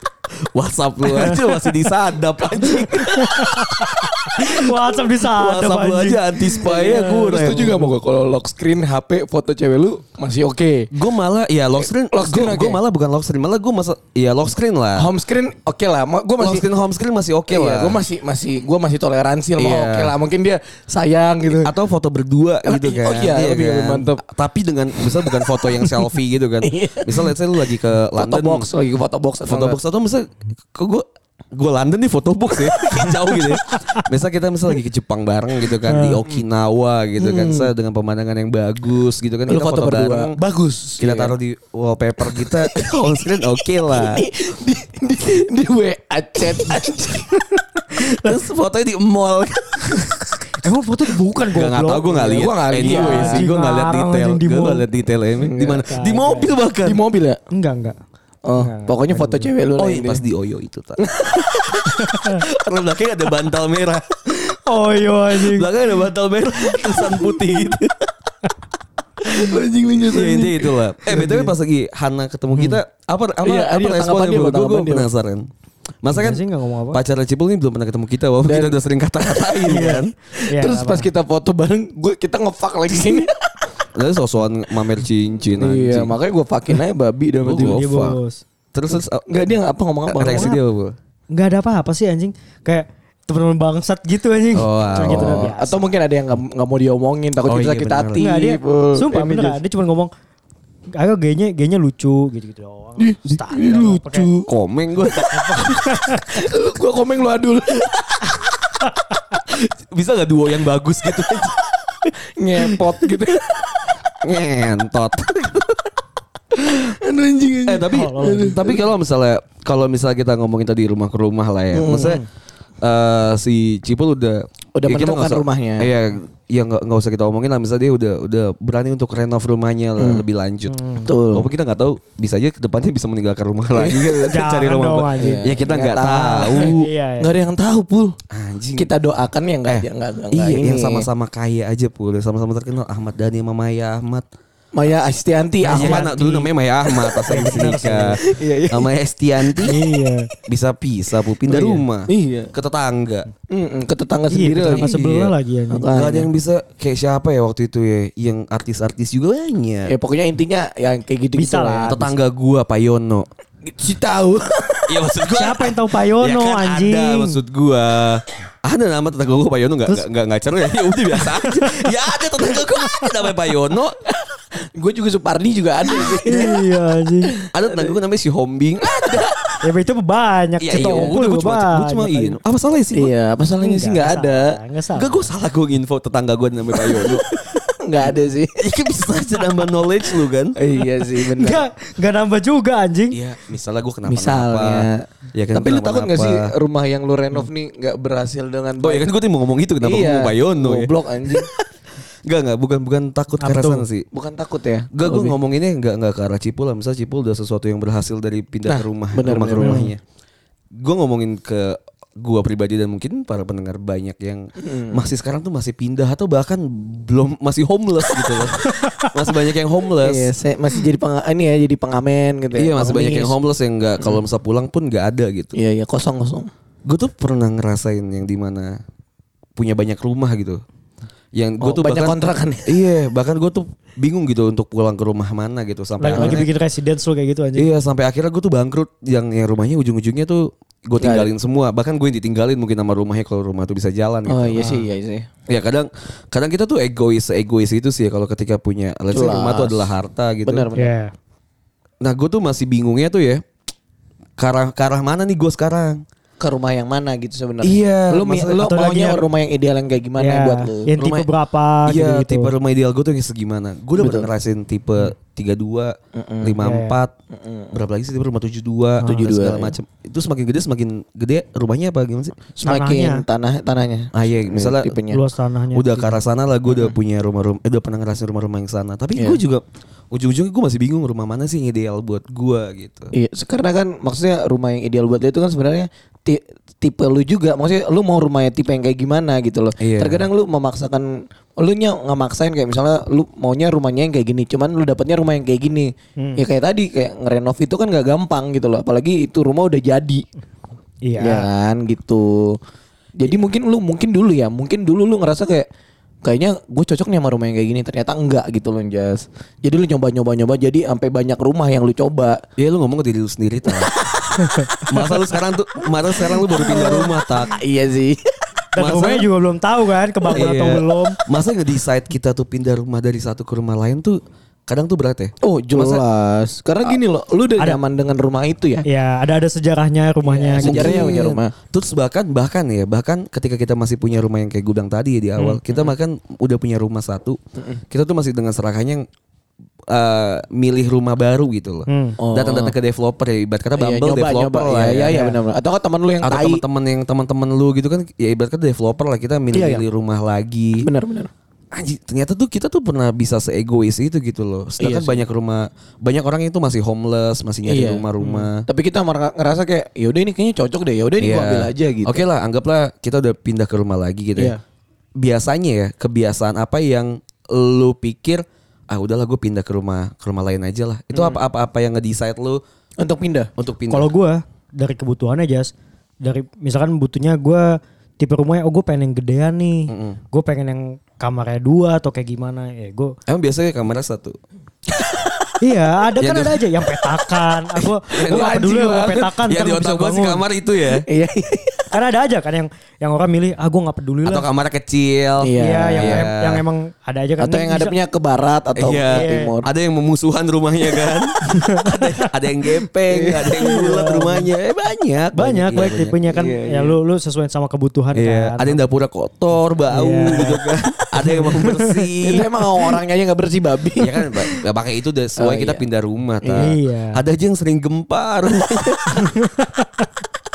Speaker 3: Whatsapp lu aja masih disadap anjing
Speaker 4: WhatsApp bisa
Speaker 3: Whatsapp lu aja anti spy ya gue
Speaker 1: setuju gak mau kalau lock screen HP foto cewek lu masih oke.
Speaker 3: Gue malah ya lock screen
Speaker 1: Lock screen
Speaker 3: Gue
Speaker 1: oke.
Speaker 3: malah bukan lock screen Malah gue masa Ya lock screen lah
Speaker 1: Home screen oke lah. Gue
Speaker 3: Lock
Speaker 1: masih
Speaker 3: screen home screen masih oke
Speaker 1: Iya,
Speaker 3: lah
Speaker 1: gue masih masih gue masih toleransi lah.
Speaker 3: Iya.
Speaker 1: Oke lah, mungkin dia sayang gitu.
Speaker 3: Atau foto berdua gitu kan
Speaker 1: Oh iya, lebih- lebih mantep.
Speaker 3: Tapi dengan Misal bukan foto yang selfie gitu kan Misal let's say lu lagi ke
Speaker 1: Foto
Speaker 3: London
Speaker 1: box lagi foto box
Speaker 3: foto box atau misal kok gue gue London nih foto box ya? Kayak jauh gitu ya. Misal kita misal lagi ke Jepang bareng gitu kan di Okinawa gitu kan. Saya dengan pemandangan yang bagus gitu kan
Speaker 1: Lu
Speaker 3: kita
Speaker 1: foto,
Speaker 3: foto,
Speaker 1: berdua.
Speaker 3: bareng.
Speaker 1: Bagus.
Speaker 3: kita
Speaker 1: Iya.
Speaker 3: taruh di wallpaper kita home screen oke lah.
Speaker 1: Di, di, di, di WA chat.
Speaker 3: Terus fotonya di mall.
Speaker 4: Emang foto bukan
Speaker 3: Gak nggak tau gue nggak lihat
Speaker 1: Gua nggak lihat.
Speaker 3: anyway sih gue nggak lihat detail.
Speaker 4: di
Speaker 3: gue
Speaker 4: mall.
Speaker 3: nggak lihat detail emang di mana? Di mobil bahkan.
Speaker 1: Di mobil ya?
Speaker 4: Enggak, enggak.
Speaker 1: Oh, pokoknya foto cewek lu
Speaker 3: oh
Speaker 1: lah
Speaker 3: iya
Speaker 1: ini.
Speaker 3: pas di Oyo itu tak karena belakangnya ada bantal merah
Speaker 4: Oh iya anjing.
Speaker 3: belakangnya ada bantal merah tulisan putih gitu
Speaker 1: anjing lu nyusun.
Speaker 3: Ya intinya itu lah. Eh btw pas lagi Hana ketemu kita apa apa
Speaker 1: Iya,
Speaker 3: apa responnya
Speaker 1: tanggapan dia,
Speaker 3: gue penasaran. Masa kan
Speaker 4: Enggak sih, nggak ngomong apa.
Speaker 3: pacar Cipul ini belum pernah ketemu kita walaupun kita udah sering kata-katain kan.
Speaker 4: Iya,
Speaker 1: Terus pas kita foto bareng, gue kita ngefuck lagi sini.
Speaker 3: Lalu sosokan mamer cincin
Speaker 1: iya,
Speaker 3: anjing.
Speaker 1: makanya gue fuckin aja babi dan
Speaker 3: Oh,
Speaker 1: berarti.
Speaker 3: fuck.
Speaker 4: bos.
Speaker 3: Terus terus uh,
Speaker 1: Enggak dia apa ngomong apa?
Speaker 3: reaksi dia apa?
Speaker 4: nggak ada apa-apa sih anjing. Kayak teman-teman bangsat gitu anjing.
Speaker 3: Oh,
Speaker 4: Cuma
Speaker 3: oh.
Speaker 4: gitu biasa.
Speaker 1: Atau mungkin ada yang nggak nggak mau diomongin takut
Speaker 3: Oh,
Speaker 1: kita
Speaker 3: iya,
Speaker 1: sakit
Speaker 3: benar.
Speaker 1: hati.
Speaker 4: Enggak dia
Speaker 1: Pul.
Speaker 4: Sumpah bener
Speaker 1: just-
Speaker 4: Dia cuma ngomong Agak gayanya Gayanya lucu Gitu-gitu doang Standar
Speaker 1: lucu.
Speaker 3: Komeng gue.
Speaker 1: Gua komen lu adul.
Speaker 3: Bisa gak duo yang bagus gitu?
Speaker 1: Ngepot gitu.
Speaker 3: Ngentot.
Speaker 1: Aduh anjing anjing.
Speaker 3: Eh tapi tapi kalau misalnya kalau misalnya kita ngomongin tadi rumah ke rumah lah ya. Maksudnya eh, si Cipul udah
Speaker 1: Udah
Speaker 3: kita
Speaker 1: menemukan
Speaker 3: usah-
Speaker 1: rumahnya.
Speaker 3: Iya, ya nggak nggak usah kita omongin lah. Misalnya dia udah udah berani untuk renov rumahnya lah, lebih lanjut.
Speaker 1: Betul.
Speaker 3: Walaupun kita nggak tahu bisa aja ke depannya bisa meninggalkan rumah lagi
Speaker 4: Jangan
Speaker 3: cari rumah
Speaker 4: dong,
Speaker 3: baru. Ya kita
Speaker 1: Nggak tahu.
Speaker 3: tahu.
Speaker 4: Iya
Speaker 1: Nggak ada yang tahu pul.
Speaker 3: Anjing.
Speaker 1: Kita doakan ya nggak
Speaker 3: eh,
Speaker 1: nggak
Speaker 3: iya,
Speaker 1: ini.
Speaker 3: yang sama-sama kaya aja pul, yang sama-sama terkenal Ahmad Dhani sama Maya Ahmad.
Speaker 1: Maya Astianti
Speaker 3: Ahmad
Speaker 1: Ahmad.
Speaker 3: anak dulu namanya Maya Ahmad pas lagi nikah.
Speaker 1: Iya, iya.
Speaker 3: Sama Estianti
Speaker 4: Iya
Speaker 3: bisa pisah bu pindah rumah
Speaker 1: Iya.
Speaker 3: ke tetangga.
Speaker 1: Mm-mm, ke tetangga
Speaker 4: Iya
Speaker 1: sendiri
Speaker 4: tetangga
Speaker 1: lagi.
Speaker 4: sebelah
Speaker 3: Iya.
Speaker 4: lagi
Speaker 1: Makanya.
Speaker 3: Gak ada yang bisa kayak siapa ya waktu itu ya yang artis-artis juga banyak.
Speaker 1: Ya pokoknya intinya yang kayak gitu
Speaker 4: Bisa lah.
Speaker 3: tetangga gua Pak Yono.
Speaker 1: Si tahu.
Speaker 3: Iya maksud gua.
Speaker 4: Siapa yang tahu Pak Yono
Speaker 3: ya kan
Speaker 4: anjing
Speaker 3: Ada maksud gua. Ada nama tetangga gua Pak Yono enggak enggak enggak ngacar ya. Ya udah biasa aja. ya ada tetangga gua ada namanya Pak Yono.
Speaker 1: Gue juga Supardi juga ada sih.
Speaker 4: Iya anjing
Speaker 3: Ada tetangga gua namanya si Hombing. Ada.
Speaker 4: Ya itu banyak
Speaker 3: Iya
Speaker 4: Cito
Speaker 3: iya
Speaker 4: Ompul
Speaker 3: udah
Speaker 4: juga
Speaker 3: cuma gua cuma
Speaker 4: anjing.
Speaker 3: Apa salah sih?
Speaker 1: Iya, apa salahnya sih nggak ada.
Speaker 4: Enggak salah
Speaker 3: Enggak gua salah gua nginfo tetangga gua namanya Pak Yono.
Speaker 1: Nggak ada sih.
Speaker 3: Iya kan bisa aja nambah knowledge lu kan.
Speaker 1: iya sih benar.
Speaker 4: Enggak Enggak nambah juga anjing
Speaker 3: Iya, misalnya gua kenapa
Speaker 1: Misalnya.
Speaker 3: Ya kan
Speaker 1: Tapi lu takut gak sih rumah yang lu renov nih nggak berhasil dengan
Speaker 3: Oh ya kan gue tuh mau ngomong itu kenapa
Speaker 1: iya.
Speaker 3: ngomong Pak Yono ya.
Speaker 1: Goblok anjing.
Speaker 3: Enggak enggak bukan bukan takut
Speaker 4: Apa
Speaker 3: ke sana sih.
Speaker 1: Bukan takut ya?
Speaker 3: Enggak gue ngomonginnya enggak enggak ke arah Cipul lah. Misal Cipul udah sesuatu yang berhasil dari pindah
Speaker 1: Nah,
Speaker 3: ke rumah
Speaker 1: benar,
Speaker 3: rumah ke
Speaker 1: benar,
Speaker 3: rumahnya. Gue ngomongin ke gua pribadi dan mungkin para pendengar banyak yang masih sekarang tuh masih pindah atau bahkan belum masih homeless gitu loh. masih banyak yang homeless.
Speaker 1: Iya, saya masih jadi peng ini ya, jadi pengamen gitu ya.
Speaker 3: Iya masih banyak yang homeless yang enggak kalau misal pulang pun enggak ada gitu.
Speaker 1: Iya, iya, kosong kosong.
Speaker 3: Gue tuh pernah ngerasain yang di mana punya banyak rumah gitu. Yang gue
Speaker 1: Oh,
Speaker 3: tuh
Speaker 1: banyak
Speaker 3: bahkan,
Speaker 1: kontrakan ya?
Speaker 3: Iya, bahkan gue tuh bingung gitu untuk pulang ke rumah mana gitu sampai
Speaker 4: Lagi, lagi
Speaker 3: akhirnya-
Speaker 4: bikin residence lo kayak gitu anjing
Speaker 3: Iya, sampai akhirnya gue tuh bangkrut yang yang rumahnya ujung-ujungnya tuh gue tinggalin semua. Bahkan gue yang ditinggalin mungkin sama rumahnya kalau rumah tuh bisa jalan gitu.
Speaker 1: Oh iya sih, iya sih.
Speaker 3: Ya kadang kadang kita tuh egois egois itu sih ya kalau ketika punya let's say rumah tuh adalah harta gitu.
Speaker 1: Benar, benar.
Speaker 4: Iya
Speaker 3: Nah, gue tuh masih bingungnya tuh ya. Karah karah mana nih gue sekarang?
Speaker 1: Ke rumah yang mana gitu sebenarnya.
Speaker 3: Iya,
Speaker 1: Lu, lu
Speaker 4: atau lagi
Speaker 1: maunya
Speaker 4: yang-
Speaker 1: rumah yang ideal yang kayak gimana
Speaker 4: Iya,
Speaker 1: buat lu?
Speaker 4: Yang tipe
Speaker 3: Rumah-
Speaker 4: berapa
Speaker 3: Iya,
Speaker 4: gitu
Speaker 3: tipe rumah ideal gue tuh yang segimana. Gue udah pernah ngerasain tipe 32, 54, berapa lagi sih tipe rumah 72,
Speaker 1: 72,
Speaker 3: segala
Speaker 1: iya.
Speaker 3: macam. Itu semakin gede semakin gede rumahnya apa gimana sih?
Speaker 1: Semakin tanah tanahnya.
Speaker 3: Ah iya, misalnya
Speaker 1: tipenya.
Speaker 4: Luas tanahnya
Speaker 3: udah ke arah sana lah gue udah punya rumah-rumah, eh, udah pernah ngerasain rumah-rumah yang sana. Tapi
Speaker 1: Iya.
Speaker 3: gue juga ujung-ujungnya gue masih bingung rumah mana sih yang ideal buat gue gitu.
Speaker 1: Iya, karena kan maksudnya rumah yang ideal buat lu itu kan sebenarnya ti- tipe lu juga. Maksudnya lu mau rumahnya tipe yang kayak gimana gitu loh.
Speaker 3: Iya.
Speaker 1: Terkadang lu memaksakan lu nya nggak maksain kayak misalnya lu maunya rumahnya yang kayak gini, cuman lu dapatnya rumah yang kayak gini.
Speaker 3: Hmm.
Speaker 1: Ya kayak tadi kayak ngerenov itu kan gak gampang gitu loh. Apalagi itu rumah udah jadi.
Speaker 4: Iya
Speaker 1: Ya kan gitu. Jadi mungkin lu mungkin dulu ya, mungkin dulu lu ngerasa kayak kayaknya gue cocok nih sama rumah yang kayak gini ternyata enggak gitu loh Jas. Jadi lu nyoba nyoba nyoba jadi sampai banyak rumah yang lu coba.
Speaker 3: Iya lu ngomong ke diri lu sendiri tak. masa lu sekarang tuh, masa sekarang lu baru pindah rumah tak.
Speaker 1: iya sih.
Speaker 4: Dan
Speaker 3: Masa-
Speaker 4: rumahnya juga belum tahu kan kebangun atau
Speaker 3: Iya.
Speaker 4: belum
Speaker 3: Masa nge-decide kita tuh pindah rumah dari satu ke rumah lain tuh kadang tuh berat ya.
Speaker 1: Oh jelas. Karena gini loh, lu udah
Speaker 4: Ada-
Speaker 1: nyaman dengan rumah itu ya.
Speaker 4: Ya ada ada sejarahnya rumahnya gitu.
Speaker 1: sejarahnya punya rumah.
Speaker 3: Terus bahkan bahkan ya bahkan ketika kita masih punya rumah yang kayak gudang tadi ya di awal, kita bahkan udah punya rumah satu, kita tuh masih dengan serahkannya yang eh, milih rumah baru gitu loh.
Speaker 4: Hmm.
Speaker 1: Oh.
Speaker 3: Datang-datang ke developer ya ibarat kata
Speaker 1: Iya,
Speaker 3: Bumble
Speaker 1: nyoba,
Speaker 3: developer
Speaker 1: nyoba.
Speaker 3: lah
Speaker 1: Iya,
Speaker 3: ya.
Speaker 1: iya, iya benar. Atau kan teman lu yang
Speaker 3: Atau teman-teman yang teman-teman lu gitu kan ya ibarat kata developer lah kita milih-milih rumah lagi.
Speaker 1: Benar, benar.
Speaker 3: Anjir, ternyata tuh kita tuh pernah bisa seegois itu gitu loh. Sedangkan
Speaker 1: Iya sih.
Speaker 3: banyak rumah, banyak orang yang tuh masih homeless, masih nyari
Speaker 1: Iya.
Speaker 3: rumah-rumah.
Speaker 1: Tapi kita ngerasa kayak yaudah ini kayaknya cocok deh. Yaudah ini gua
Speaker 3: Iya.
Speaker 1: ambil aja gitu.
Speaker 3: Oke lah, anggaplah kita udah pindah ke rumah lagi gitu
Speaker 1: Iya.
Speaker 3: ya. Biasanya ya, kebiasaan apa yang lu pikir ah udahlah gue pindah ke rumah ke rumah lain aja lah. Itu
Speaker 1: Hmm.
Speaker 3: apa-apa apa yang nge-decide lu
Speaker 1: Untuk pindah.
Speaker 3: untuk pindah?
Speaker 4: Kalau gue dari kebutuhannya Jas, dari misalkan butuhnya gue tipe rumahnya, oh gue pengen yang gedean nih, gue pengen yang kamarnya dua atau kayak gimana, ya gue
Speaker 3: Emang biasanya kamera satu.
Speaker 4: Iya, ada kan
Speaker 3: Yang
Speaker 4: ada aja yang petakan. Aku
Speaker 3: Yang
Speaker 4: peduli sama
Speaker 3: banget.
Speaker 4: petakan
Speaker 3: Yang
Speaker 4: kan bisa
Speaker 3: otak gue sih
Speaker 4: bangun.
Speaker 3: kamar itu ya.
Speaker 1: Iya.
Speaker 4: Kan ada aja kan yang yang orang milih ah gue nggak peduli
Speaker 3: Atau
Speaker 4: lah.
Speaker 3: kamar kecil.
Speaker 1: Iya.
Speaker 4: Iya, yang
Speaker 3: Iya.
Speaker 4: em- yang emang ada aja kan.
Speaker 1: Atau yang ngadepnya ke barat atau
Speaker 3: Iya.
Speaker 1: ke timur.
Speaker 3: Ada yang memusuhan rumahnya kan. ada, ada yang gepeng, ada yang bulat rumahnya. Eh banyak.
Speaker 4: banyak
Speaker 3: Iya,
Speaker 4: baik tipenya kan
Speaker 3: Iya,
Speaker 4: ya
Speaker 3: iya.
Speaker 4: lu lu sesuai sama kebutuhan
Speaker 3: Iya,
Speaker 4: kan.
Speaker 3: ada yang dapurnya kotor, bau
Speaker 4: Iya.
Speaker 3: gitu kan. Ada yang mau
Speaker 1: Itu
Speaker 3: bersih.
Speaker 1: emang orangnya aja nggak bersih babi.
Speaker 3: ya kan nggak pakai itu udah sesuai
Speaker 1: Oh,
Speaker 3: kita
Speaker 1: iya.
Speaker 3: pindah rumah ta.
Speaker 4: Iya.
Speaker 3: Ada aja yang sering gempa rumahnya.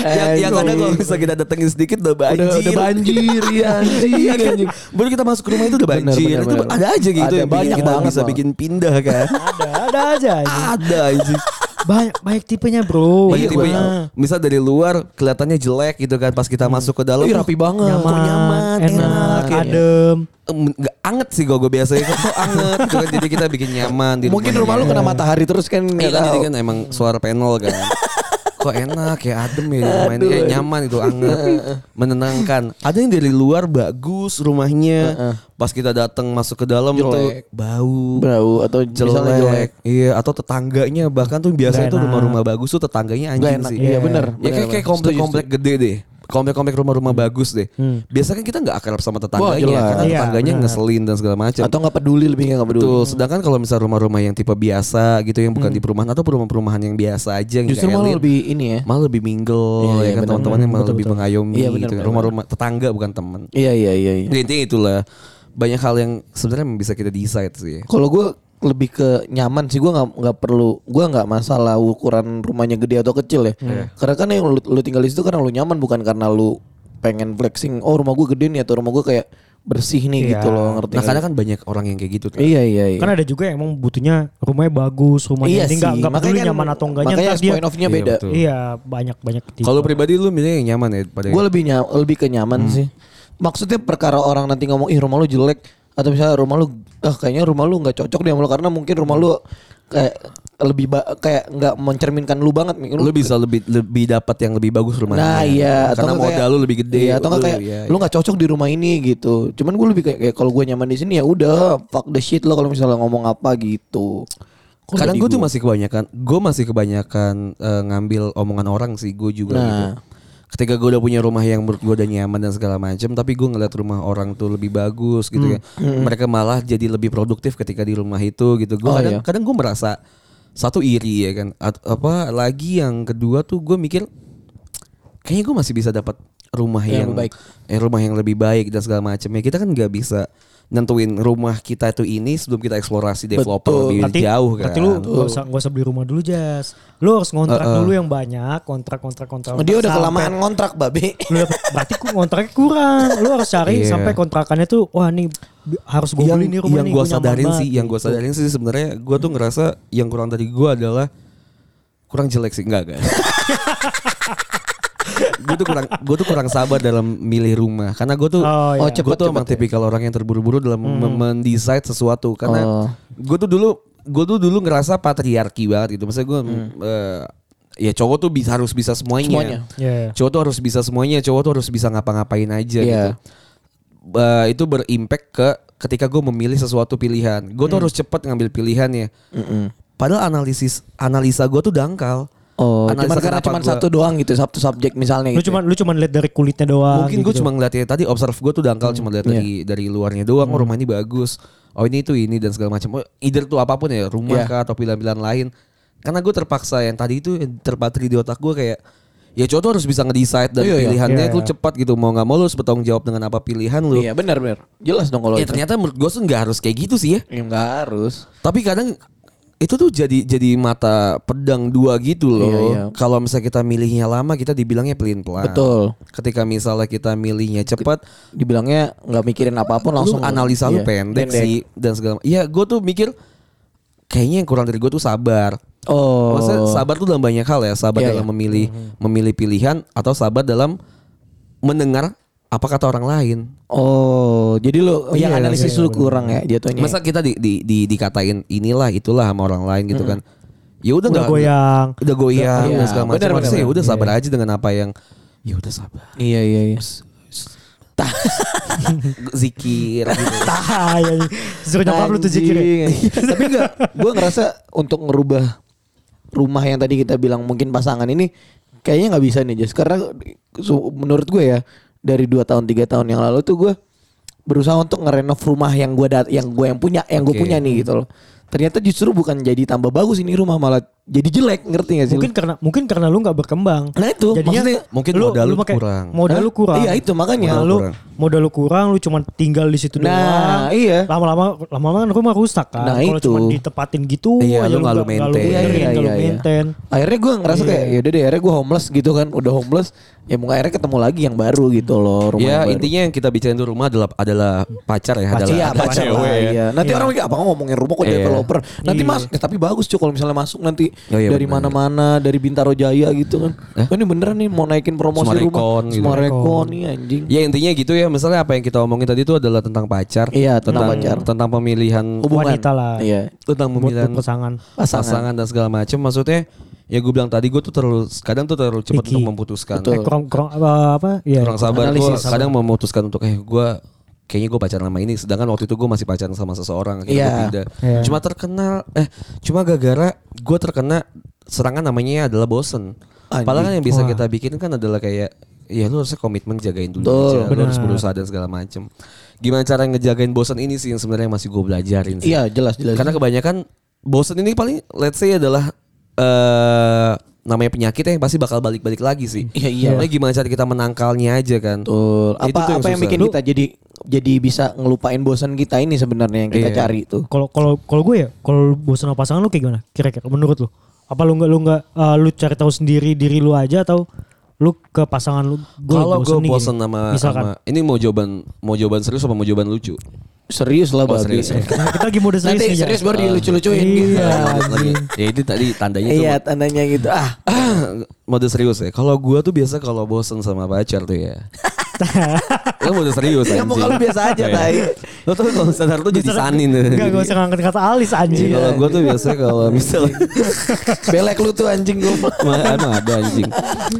Speaker 3: yang, yang ada kalau bisa kita datengin sedikit udah banjir.
Speaker 1: Udah, udah banjir ya anjing.
Speaker 3: Iya kan?
Speaker 1: anjing.
Speaker 3: Baru kita masuk ke rumah itu udah
Speaker 1: Bener,
Speaker 3: banjir.
Speaker 1: bener,
Speaker 3: itu
Speaker 1: bener.
Speaker 3: ada aja gitu
Speaker 1: Ada,
Speaker 3: yang
Speaker 1: banyak
Speaker 3: kita
Speaker 1: banget
Speaker 3: bisa bikin pindah kan.
Speaker 4: ada ada aja ini.
Speaker 3: ada anjing.
Speaker 4: Banyak banyak tipenya, Bro.
Speaker 3: Banyak
Speaker 4: Iya.
Speaker 3: tipe misal dari luar kelihatannya jelek gitu kan pas kita masuk ke dalam
Speaker 1: Ih, rapi banget.
Speaker 4: Nyaman,
Speaker 3: Kok nyaman,
Speaker 4: enak,
Speaker 3: enak, ya.
Speaker 4: adem.
Speaker 3: em, nggak anget sih gue biasanya kok anget gitu kan jadi kita bikin nyaman di
Speaker 1: Mungkin rumah lu kena matahari terus kan
Speaker 3: Iya
Speaker 1: nggak
Speaker 3: kan,
Speaker 1: tahu.
Speaker 3: kan emang suara panel kan kok enak ya adem ya rumah ini Eh, nyaman itu anget menenangkan ada yang dari luar bagus rumahnya pas kita datang masuk ke dalam tuh
Speaker 1: Jelek.
Speaker 3: bau
Speaker 1: Bau atau jelek.
Speaker 3: jelek. Iya, atau tetangganya bahkan tuh biasanya tuh rumah-rumah bagus tuh tetangganya anjing
Speaker 1: enak.
Speaker 3: sih.
Speaker 1: Iya bener.
Speaker 3: Ya
Speaker 1: bener,
Speaker 3: kayak kayak komplek-komplek gede deh. Komplek-komplek rumah-rumah bagus deh. Biasanya kan kita nggak akrab sama tetangganya
Speaker 1: jelas.
Speaker 3: karena
Speaker 4: Iya,
Speaker 3: tetangganya
Speaker 4: benar.
Speaker 3: ngeselin dan segala macam.
Speaker 1: Atau nggak peduli lebih nggak peduli.
Speaker 3: Betul. Sedangkan kalau misal rumah-rumah yang tipe biasa gitu yang bukan di perumahan atau perumahan-perumahan yang biasa aja yang
Speaker 1: Justru malah lebih ini ya.
Speaker 3: malah lebih mingle
Speaker 1: Iya,
Speaker 3: ya
Speaker 1: iya,
Speaker 3: kan
Speaker 1: benar.
Speaker 3: teman-temannya malah
Speaker 4: Betul,
Speaker 3: lebih
Speaker 4: betul.
Speaker 3: mengayomi
Speaker 1: Iya, benar,
Speaker 3: gitu. Rumah-rumah tetangga bukan teman.
Speaker 1: Iya iya iya. iya.
Speaker 3: Intinya itulah banyak hal yang sebenarnya bisa kita decide sih.
Speaker 1: Kalau gue lebih ke nyaman sih gue nggak nggak perlu gue nggak masalah ukuran rumahnya gede atau kecil ya karena kan yang lu, lu tinggal di situ karena lu nyaman bukan karena lu pengen flexing oh rumah gue gede nih atau rumah gue kayak bersih nih
Speaker 4: Iya.
Speaker 1: gitu loh ngerti
Speaker 3: Nah kadang kan banyak orang yang kayak gitu. Kan?
Speaker 1: iya iya iya
Speaker 4: Kan ada juga yang emang butuhnya rumahnya bagus, rumahnya
Speaker 1: iya
Speaker 4: ini
Speaker 1: sih
Speaker 4: nggak nggak peduli
Speaker 1: makanya kan-
Speaker 4: nyaman atau enggaknya
Speaker 1: makanya
Speaker 4: dia
Speaker 1: point of view-nya
Speaker 3: Iya,
Speaker 1: beda
Speaker 3: betul.
Speaker 4: Iya, banyak banyak tipe.
Speaker 3: Kalau pribadi lu milihnya yang nyaman ya pada
Speaker 1: gue lebih ny- lebih ke nyaman
Speaker 3: Hmm.
Speaker 1: sih maksudnya perkara orang nanti ngomong ih rumah lu jelek atau misalnya rumah lu ah kayaknya rumah lu nggak cocok deh sama lu karena mungkin rumah lu kayak lebih ba- kayak nggak mencerminkan lu banget Mi.
Speaker 3: lu bisa lebih lebih dapat yang lebih bagus rumahnya.
Speaker 1: Nah iya
Speaker 3: karena modal lu lebih gede.
Speaker 1: Iya, atau
Speaker 3: Lu-
Speaker 1: kayak
Speaker 3: iya,
Speaker 1: lu nggak cocok di rumah ini gitu. Cuman gue lebih kayak, kayak kalau gue nyaman di sini ya udah fuck the shit lo kalau misalnya ngomong apa gitu. Kalau
Speaker 3: Kadang gue tuh masih kebanyakan, gue masih kebanyakan eh, ngambil omongan orang sih, gue juga
Speaker 1: Nah.
Speaker 3: gitu. Ketika gue udah punya rumah yang menurut gue udah nyaman dan segala macam, tapi gue ngeliat rumah orang tuh lebih bagus gitu ya. Mereka malah jadi lebih produktif ketika di rumah itu gitu. Gue
Speaker 1: Oh,
Speaker 3: kadang,
Speaker 1: iya.
Speaker 3: kadang gue merasa satu iri ya kan. At- apa lagi yang kedua tuh gue mikir kayaknya gue masih bisa dapat rumah
Speaker 1: Yang
Speaker 3: yang,
Speaker 1: baik.
Speaker 3: eh, rumah yang lebih baik dan segala macam ya kita kan nggak bisa nentuin rumah kita itu ini sebelum kita eksplorasi developer
Speaker 1: Betul.
Speaker 3: lebih
Speaker 4: Berarti,
Speaker 3: jauh kan
Speaker 4: berarti lu gak usah, gak usah beli rumah dulu Jas Lu harus ngontrak dulu yang banyak Kontrak-kontrak-kontrak
Speaker 1: Oh, dia udah
Speaker 4: Sampai-
Speaker 1: kelamaan ngontrak babe.
Speaker 4: lu dapet- Berarti ku- kontraknya kurang Lu harus cari
Speaker 3: Iya.
Speaker 4: sampai kontrakannya tuh Wah nih harus gue
Speaker 3: yang
Speaker 4: beli nih rumah
Speaker 3: yang
Speaker 4: nih
Speaker 3: gue
Speaker 4: gua nyaman
Speaker 3: sadarin
Speaker 4: banget
Speaker 3: sih yang gue
Speaker 4: gitu.
Speaker 3: sadarin sih sebenarnya gue tuh ngerasa yang kurang dari gue adalah kurang jelek sih enggak kan gue tuh kurang gue tuh kurang sabar dalam milih rumah karena gue tuh
Speaker 4: Oh, iya.
Speaker 1: Oh,
Speaker 3: gue tuh emang
Speaker 1: ya?
Speaker 3: tipikal orang yang terburu-buru dalam
Speaker 4: Hmm.
Speaker 3: mendesain sesuatu karena
Speaker 1: Oh.
Speaker 3: gue tuh dulu gue tuh dulu ngerasa patriarki banget gitu maksudnya gue eh, ya cowok tuh bisa harus bisa semuanya,
Speaker 1: Semuanya.
Speaker 4: Iya.
Speaker 3: cowok tuh harus bisa semuanya cowok tuh harus bisa ngapa-ngapain aja
Speaker 1: Iya.
Speaker 3: gitu Eh, itu berimpact ke ketika gue memilih sesuatu pilihan gue tuh harus cepat ngambil pilihannya
Speaker 1: Mm-mm.
Speaker 3: padahal analisis analisa gue tuh dangkal
Speaker 1: Oh,
Speaker 3: Analisa
Speaker 1: cuman karena cuma satu doang gitu, satu subjek misalnya
Speaker 4: Lu
Speaker 1: gitu.
Speaker 4: cuman lu cuman lihat dari kulitnya doang
Speaker 3: mungkin gue
Speaker 4: gitu.
Speaker 3: cuma ngeliatnya tadi observe gue tuh dangkal cuma lihat dari dari luarnya doang oh rumah ini bagus oh ini itu ini dan segala macam oh, either tuh apa pun ya rumah
Speaker 1: Iya.
Speaker 3: kah atau pilihan-pilihan lain karena gue terpaksa yang tadi itu terpatri di otak gue kayak ya cowok tuh harus bisa ngedecide dan
Speaker 1: Iya, iya.
Speaker 3: pilihannya
Speaker 4: Iya.
Speaker 3: tuh cepat gitu mau nggak mau lu harus bertanggung jawab dengan apa pilihan lu
Speaker 1: Iya benar benar. Jelas dong kalau
Speaker 3: ya
Speaker 1: itu.
Speaker 3: ternyata menurut gue tuh nggak harus kayak gitu sih ya
Speaker 1: Ya, nggak harus.
Speaker 3: tapi kadang itu tuh jadi jadi mata pedang dua gitu loh.
Speaker 1: Iya, iya.
Speaker 3: Kalau misalnya kita milihnya lama kita dibilangnya pelin pelan.
Speaker 1: Betul.
Speaker 3: Ketika misalnya kita milihnya cepat,
Speaker 1: Dibilangnya nggak mikirin apa-apa langsung
Speaker 3: lu analisa lu
Speaker 1: Iya,
Speaker 3: pendek, sih dan segala. Iya, gue tuh mikir kayaknya yang kurang dari gue tuh sabar.
Speaker 1: Oh.
Speaker 3: Maksudnya sabar tuh dalam banyak hal ya. Sabar
Speaker 1: Iya,
Speaker 3: dalam
Speaker 1: iya.
Speaker 3: memilih memilih pilihan atau sabar dalam mendengar apa kata orang lain.
Speaker 1: Oh, jadi lu yang
Speaker 3: Iya,
Speaker 1: analisis
Speaker 4: iya,
Speaker 1: lu kurang ya jatuhnya.
Speaker 3: Masa kita di, di, di dikatain inilah itulah sama orang lain gitu kan. Ya udah
Speaker 4: Udah
Speaker 3: nggak
Speaker 4: goyang.
Speaker 3: udah goyang
Speaker 1: Iya,
Speaker 3: segala macam.
Speaker 1: benar, benar,
Speaker 3: Harusnya ya udah sabar aja dengan apa yang ya udah sabar.
Speaker 1: Iya iya iya.
Speaker 3: zikir gitu.
Speaker 4: Tahay. Suruh nyokap lu tuh zikir. ya?
Speaker 1: Tapi enggak, gue ngerasa untuk ngerubah rumah yang tadi kita bilang mungkin pasangan ini kayaknya nggak bisa nih Jas. Karena menurut gue ya dari dua tahun tiga tahun yang lalu tuh gue berusaha untuk ngerenov rumah yang gue dat yang gue yang punya yang gue
Speaker 3: Oke.
Speaker 1: punya nih gitu loh. Ternyata justru bukan jadi tambah bagus ini rumah malah jadi jelek ngerti gak sih? lu?
Speaker 4: Mungkin karena mungkin karena lu nggak berkembang.
Speaker 1: Nah itu,
Speaker 4: Jadinya
Speaker 1: maksudnya-
Speaker 3: Mungkin modal lu
Speaker 4: pakai-
Speaker 3: kurang.
Speaker 4: Modal
Speaker 1: Hah?
Speaker 4: lu kurang.
Speaker 1: Iya, itu makanya.
Speaker 4: Modal lu
Speaker 3: kurang.
Speaker 4: modal lu kurang, lu cuma tinggal di situ
Speaker 1: Nah,
Speaker 4: doang.
Speaker 1: iya.
Speaker 4: Lama-lama lama-lama kan rumah rusak kan.
Speaker 1: Nah,
Speaker 4: Kalau
Speaker 1: itu.
Speaker 4: cuma ditempatin gitu
Speaker 3: Iya,
Speaker 4: aja
Speaker 3: lu nggak lu maintain.
Speaker 1: Iya,
Speaker 4: nggak lu
Speaker 1: iya, iya.
Speaker 4: maintain.
Speaker 1: Akhirnya gue ngerasa
Speaker 4: Iya.
Speaker 1: kayak yaudah deh akhirnya gue homeless gitu kan Udah homeless Ya mau akhirnya ketemu lagi yang baru gitu loh rumah
Speaker 3: Ya
Speaker 1: yang
Speaker 3: intinya yang kita bicarain di rumah adalah adalah pacar ya,
Speaker 1: Pacar,
Speaker 3: adalah
Speaker 1: iya,
Speaker 3: adalah
Speaker 1: pacar
Speaker 3: cewek
Speaker 1: lah,
Speaker 3: ya.
Speaker 1: iya. Nanti
Speaker 4: Iya.
Speaker 1: orang mikir apa ngomongin rumah kok
Speaker 3: Iya.
Speaker 1: developer. Nanti
Speaker 4: Iya.
Speaker 1: mas, eh, tapi bagus cuy kalau misalnya masuk nanti
Speaker 3: Oh, iya,
Speaker 1: dari mana-mana, dari Bintaro Jaya gitu kan.
Speaker 3: Eh?
Speaker 1: Oh, ini beneran nih mau naikin promosi
Speaker 3: Smart
Speaker 1: rumah.
Speaker 3: Gitu.
Speaker 1: Smart Recon nih anjing.
Speaker 3: Ya intinya gitu ya, misalnya apa yang kita omongin tadi itu adalah tentang pacar.
Speaker 1: Iya, tentang pacar.
Speaker 3: Tentang pemilihan
Speaker 1: Hubungan.
Speaker 4: Wanita lah.
Speaker 1: Iya.
Speaker 3: tentang pemilihan
Speaker 4: pasangan.
Speaker 1: Pasangan.
Speaker 3: pasangan. dan segala macam. Maksudnya ya gue bilang tadi gue tuh terlalu kadang tuh terlalu cepat untuk memutuskan.
Speaker 1: Betul.
Speaker 4: Eh, kurang kurang apa, apa? Iya.
Speaker 3: Kurang sabar gue kadang memutuskan untuk eh gue kayaknya gue pacaran sama ini sedangkan waktu itu gue masih pacaran sama seseorang akhirnya pindah.
Speaker 4: Iya.
Speaker 3: cuma terkenal eh cuma gara-gara gue terkena serangan namanya adalah bosen
Speaker 1: Anjing.
Speaker 3: padahal kan yang bisa
Speaker 4: Wah.
Speaker 3: kita bikin kan adalah kayak ya lu harusnya komitmen jagain dulu
Speaker 1: Betul.
Speaker 3: aja lu harus berusaha dan segala macem gimana cara ngejagain bosen ini sih yang sebenarnya masih gue belajarin sih
Speaker 1: Iya jelas jelas.
Speaker 3: karena kebanyakan bosen ini paling let's say adalah eh namanya penyakit yang pasti bakal balik-balik lagi sih.
Speaker 1: Iya, iya.
Speaker 3: Makanya gimana cara kita menangkalnya aja kan.
Speaker 1: Betul. Apa
Speaker 3: Itu tuh
Speaker 1: apa yang
Speaker 3: susah.
Speaker 1: bikin kita jadi jadi bisa ngelupain bosan kita ini sebenarnya yang kita
Speaker 3: Iya.
Speaker 1: cari tuh.
Speaker 4: Kalau kalau kalau gue ya, kalau bosan sama pasangan lu kayak gimana? Kira-kira menurut lu? Apa lu nggak lu nggak eh, lu cari tahu sendiri diri lu aja atau lu ke pasangan lu? Gua
Speaker 3: Kalau gue bosen
Speaker 4: gini.
Speaker 3: sama,
Speaker 4: misalkan
Speaker 3: sama ini mau jawaban mau jawaban serius apa mau jawaban lucu?
Speaker 1: Serius lah
Speaker 3: Oh,
Speaker 1: babi.
Speaker 3: serius ya.
Speaker 4: Nah, kita lagi mode serius
Speaker 1: Nanti
Speaker 4: nih, Jan.
Speaker 1: serius baru dilucu-lucuin gitu.
Speaker 4: Iya,
Speaker 3: Lanjut, lanjut. ya itu tadi tandanya tuh
Speaker 1: Iya tandanya gitu. Ah,
Speaker 3: mode serius ya. Kalau gue tuh biasa kalau bosen sama pacar tuh ya. Lo mode serius
Speaker 1: ya mau kalau biasa aja
Speaker 3: Iya.
Speaker 1: tai.
Speaker 3: Lo tuh kalau sadar tuh jadi sanin.
Speaker 4: Enggak, gak usah ngangkat kata alis anjing.
Speaker 3: Kalau gue tuh biasa kalau misalnya
Speaker 1: Belek lu tuh anjing lu.
Speaker 3: Ma- emang ada anjing.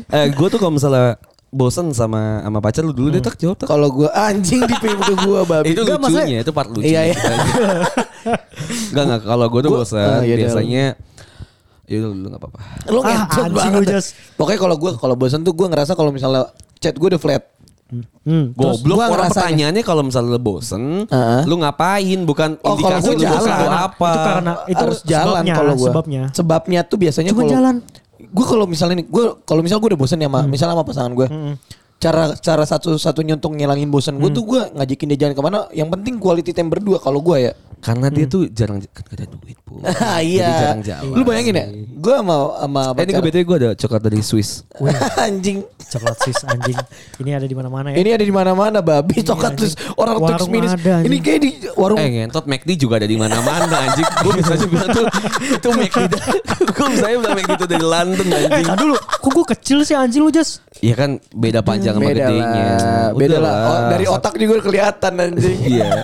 Speaker 3: Eh, gue tuh kalau misalnya bosen sama sama pacar lu dulu deh tak jawab tak.
Speaker 1: Kalau gua anjing di pintu gua babi.
Speaker 3: Itu
Speaker 4: Enggak,
Speaker 3: lucunya, itu part lucu.
Speaker 1: Iya, iya.
Speaker 3: Enggak enggak kalau gue tuh
Speaker 1: Gua-
Speaker 3: bosan
Speaker 1: ah, iya,
Speaker 3: biasanya ya udah dulu enggak apa-apa.
Speaker 1: Lu
Speaker 4: Ah,
Speaker 1: ngentot
Speaker 4: anjing
Speaker 1: banget.
Speaker 4: lu, Jas.
Speaker 1: Pokoknya kalau gua kalau bosan tuh gua ngerasa kalau misalnya chat gua udah flat.
Speaker 4: Hmm,
Speaker 3: Goblok
Speaker 1: gua
Speaker 3: orang
Speaker 1: ngerasanya-
Speaker 3: pertanyaannya kalau misalnya lu bosen,
Speaker 1: Heeh.
Speaker 3: lu ngapain? Bukan
Speaker 1: Oh, kalau
Speaker 3: indikasi lu bosen
Speaker 1: jalan.
Speaker 3: tuh apa.
Speaker 4: Itu karena itu
Speaker 1: harus jalan
Speaker 4: sebabnya,
Speaker 1: kalau gua.
Speaker 4: sebabnya.
Speaker 1: Sebabnya tuh biasanya
Speaker 4: Cuma
Speaker 1: kalau
Speaker 4: jalan.
Speaker 1: Gue kalau misalnya nih, gue kalau misal gue udah bosan ya sama,
Speaker 4: Hmm.
Speaker 1: misalnya sama pasangan gue. Cara cara satu satunya untuk ngilangin bosan
Speaker 4: Hmm.
Speaker 1: gue tuh gue ngajakin dia jalan ke mana. Yang penting quality time berdua kalau gue ya.
Speaker 3: Karena dia tuh jarang kan gak ada duit, Bu. Jadi
Speaker 1: iya.
Speaker 3: jarang jalan.
Speaker 1: Lu bayangin ya, gue sama sama
Speaker 3: Eh, ini gue BTW gue ada coklat dari Swiss.
Speaker 1: anjing.
Speaker 4: Coklat sis anjing. Ini ada di mana-mana ya.
Speaker 1: Ini ada di mana-mana babi coklat terus orang
Speaker 4: Warung
Speaker 1: Tux Minis.
Speaker 4: ada, anjing.
Speaker 1: Ini kayak di warung
Speaker 3: Eh ngentot McD juga ada di mana-mana anjing. Gue bisa aja bilang tuh itu McD. Gue misalnya bilang McD itu dari London anjing.
Speaker 4: Nah dulu, kok gue kecil sih anjing lu Jas?
Speaker 3: Iya kan beda panjang sama
Speaker 1: beda
Speaker 3: gedenya.
Speaker 1: lah. Beda lah. Oh, dari otak juga kelihatan anjing.
Speaker 3: Iya.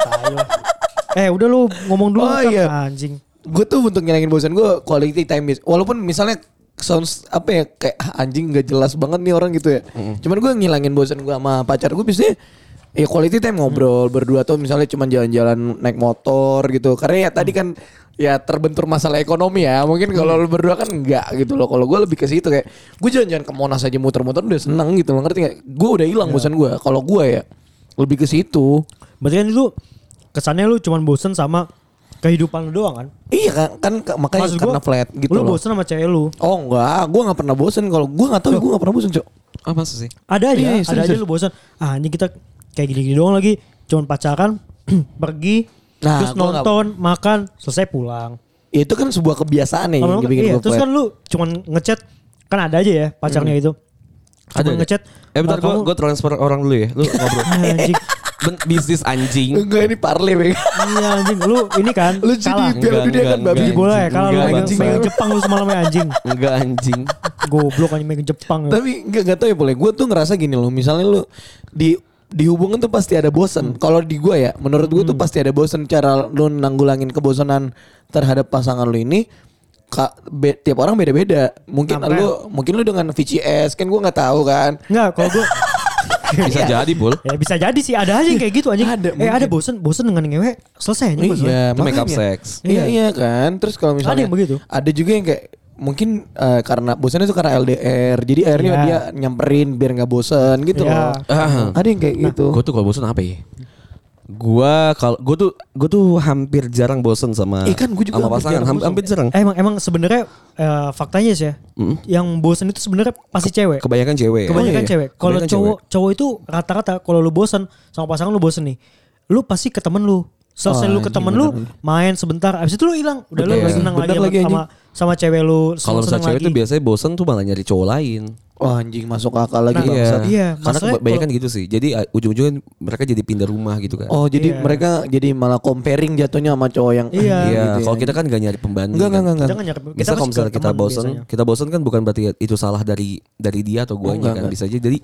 Speaker 4: Eh udah lu ngomong dulu
Speaker 1: Oh,
Speaker 4: Tat.
Speaker 1: iya.
Speaker 4: anjing.
Speaker 1: gue tuh untuk ngilangin bosan gue quality time is- walaupun misalnya sounds apa ya kayak ah, anjing nggak jelas banget nih orang gitu ya. Cuman gue ngilangin bosan gue sama pacar gue biasanya ya quality time ngobrol berdua tuh misalnya cuman jalan-jalan naik motor gitu. Karena ya tadi kan ya terbentur masalah ekonomi ya. Mungkin kalau lu berdua kan enggak gitu loh. Kalau gue lebih ke situ kayak gue jalan-jalan ke Monas aja muter-muter udah seneng gitu loh. Ngerti gak gue udah hilang bosan gue kalau gue ya lebih ke situ.
Speaker 4: Berarti kan itu kesannya lu cuman bosen sama kehidupan lu doang kan?
Speaker 1: iya kan kan makanya
Speaker 4: Maksud
Speaker 1: karena
Speaker 4: gua,
Speaker 1: flat gitu
Speaker 4: lu
Speaker 1: loh
Speaker 4: bosen sama cewek lu.
Speaker 1: Oh enggak, gue gak pernah bosen kalau gue gak tahu gue gak pernah bosen cok.
Speaker 3: Ah masa sih?
Speaker 4: Ada aja,
Speaker 1: Iya, iya,
Speaker 4: ada
Speaker 1: serius,
Speaker 4: aja lu bosan. Ah ini kita kayak gini-gini doang lagi. Cuman pacaran, pergi,
Speaker 1: Nah,
Speaker 4: terus nonton, makan, selesai pulang.
Speaker 1: Ya, itu kan sebuah kebiasaan ya yang bikin
Speaker 4: iya, terus
Speaker 1: flat.
Speaker 4: kan lu cuman ngechat, kan ada aja ya pacarnya itu.
Speaker 3: Ada,
Speaker 4: Cuman
Speaker 3: ada.
Speaker 4: ngechat.
Speaker 3: Eh bentar
Speaker 4: "Ah,
Speaker 3: gue transfer orang dulu ya. Lu ngobrol.
Speaker 4: Anjing.
Speaker 3: Bisnis anjing.
Speaker 1: Enggak ini parley Bang.
Speaker 4: Iya anjing, lu ini kan
Speaker 1: Lu jadi. Piala Dunia kan
Speaker 3: enggak,
Speaker 1: babi
Speaker 4: Jadi
Speaker 3: enggak.
Speaker 4: bola ya, kalau lu megang,
Speaker 3: bangsa.
Speaker 4: megang Jepang lu semalamnya anjing.
Speaker 3: Enggak anjing.
Speaker 4: Goblok anjing megang Jepang. ya.
Speaker 1: Tapi enggak enggak tahu ya boleh. Gue tuh ngerasa gini loh, misalnya lu di di hubungan tuh pasti ada bosen. Kalau di gue ya, menurut gue tuh pasti ada bosen cara lu nanggulangin kebosanan terhadap pasangan lu ini. Ka, be- tiap orang beda-beda. Mungkin
Speaker 4: Sampai-
Speaker 1: lu mungkin lu dengan VCS kan gue nggak tahu kan.
Speaker 4: Enggak, kalau gue
Speaker 3: Bisa jadi, Bul.
Speaker 4: Ya bisa jadi sih ada aja yang kayak gitu anjing.
Speaker 1: Ada,
Speaker 4: eh ada bosen bosen dengan ngewe selesai anjing. bosen.
Speaker 1: Iya,
Speaker 3: Itu make up sex.
Speaker 1: Iya, iya kan. Terus kalau misalnya
Speaker 4: Ada yang begitu.
Speaker 1: Ada juga yang kayak mungkin eh, karena bosannya itu karena LDR. Jadi akhirnya
Speaker 4: Iya.
Speaker 1: dia nyamperin biar nggak bosan gitu
Speaker 4: Iya.
Speaker 1: loh.
Speaker 3: Ah.
Speaker 1: Ada yang kayak gitu.
Speaker 3: Gue tuh kalau bosen apa ya? Gua kalau gue tuh gue tuh hampir jarang bosen sama
Speaker 1: Eh, kan gua juga
Speaker 3: sama
Speaker 1: hampir
Speaker 3: pasangan
Speaker 1: jarang
Speaker 3: hampir,
Speaker 1: bosen.
Speaker 3: hampir jarang.
Speaker 4: Eh, emang emang sebenarnya eh, faktanya sih ya.
Speaker 3: Mm.
Speaker 4: Yang bosen itu sebenarnya pasti cewek.
Speaker 3: Kebanyakan cewek.
Speaker 4: Kebanyakan
Speaker 1: iya.
Speaker 4: cewek. Kalau cowok cowok itu rata-rata kalau lu bosen sama pasangan lu bosen nih. Lu pasti ke temen lu. Selesai
Speaker 1: Oh,
Speaker 4: lu ke temen lu main sebentar. Abis itu lu hilang. Udah lu
Speaker 1: Bener.
Speaker 4: senang lagi, sama-
Speaker 1: lagi,
Speaker 4: sama sama cewek lu.
Speaker 3: Kalau misalnya
Speaker 4: senang
Speaker 3: cewek
Speaker 4: lagi.
Speaker 3: tuh biasanya bosen tuh malah nyari cowok lain.
Speaker 1: Wah anjing masuk akal lagi
Speaker 4: Nah,
Speaker 1: bangsat.
Speaker 4: iya,
Speaker 3: Karena kebanyakan gitu sih. Jadi uh, ujung-ujungnya mereka jadi pindah rumah gitu kan.
Speaker 1: Oh jadi
Speaker 4: Iya.
Speaker 1: mereka jadi malah comparing jatuhnya sama cowok yang
Speaker 4: Iya.
Speaker 3: Iya,
Speaker 1: gitu ya.
Speaker 3: kalau kita kan gak nyari pembanding.
Speaker 1: Enggak,
Speaker 3: kan.
Speaker 1: enggak, enggak,
Speaker 4: Kita nyari-
Speaker 3: Bisa kalau misalnya kita bosen,
Speaker 4: biasanya.
Speaker 3: kita bosen kan bukan berarti itu salah dari dari dia atau guanya
Speaker 1: enggak,
Speaker 3: kan.
Speaker 1: enggak.
Speaker 3: Bisa aja jadi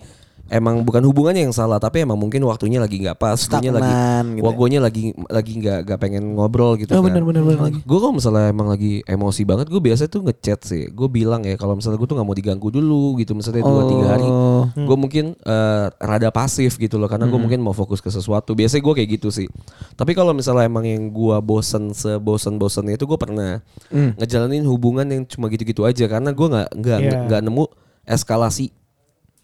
Speaker 3: emang bukan hubungannya yang salah, tapi emang mungkin waktunya lagi nggak pas, guanya lagi,
Speaker 1: gitu ya.
Speaker 3: guanya lagi lagi nggak nggak pengen ngobrol gitu
Speaker 1: Oh,
Speaker 3: kan.
Speaker 1: bener, bener, bener lagi.
Speaker 3: Gue kalau misalnya emang lagi emosi banget, gue biasa tuh ngechat sih. Gue bilang ya kalau misalnya gue tuh nggak mau diganggu dulu gitu, misalnya dua tiga hari,
Speaker 1: Oh.
Speaker 3: gue mungkin eh, rada pasif gitu loh, karena gue mungkin mau fokus ke sesuatu. Biasanya gue kayak gitu sih. Tapi kalau misalnya emang yang gue bosen sebosen bosennya itu gue pernah ngejalanin hubungan yang cuma gitu-gitu aja, karena gue nggak nggak
Speaker 4: Iya.
Speaker 3: nggak nemu eskalasi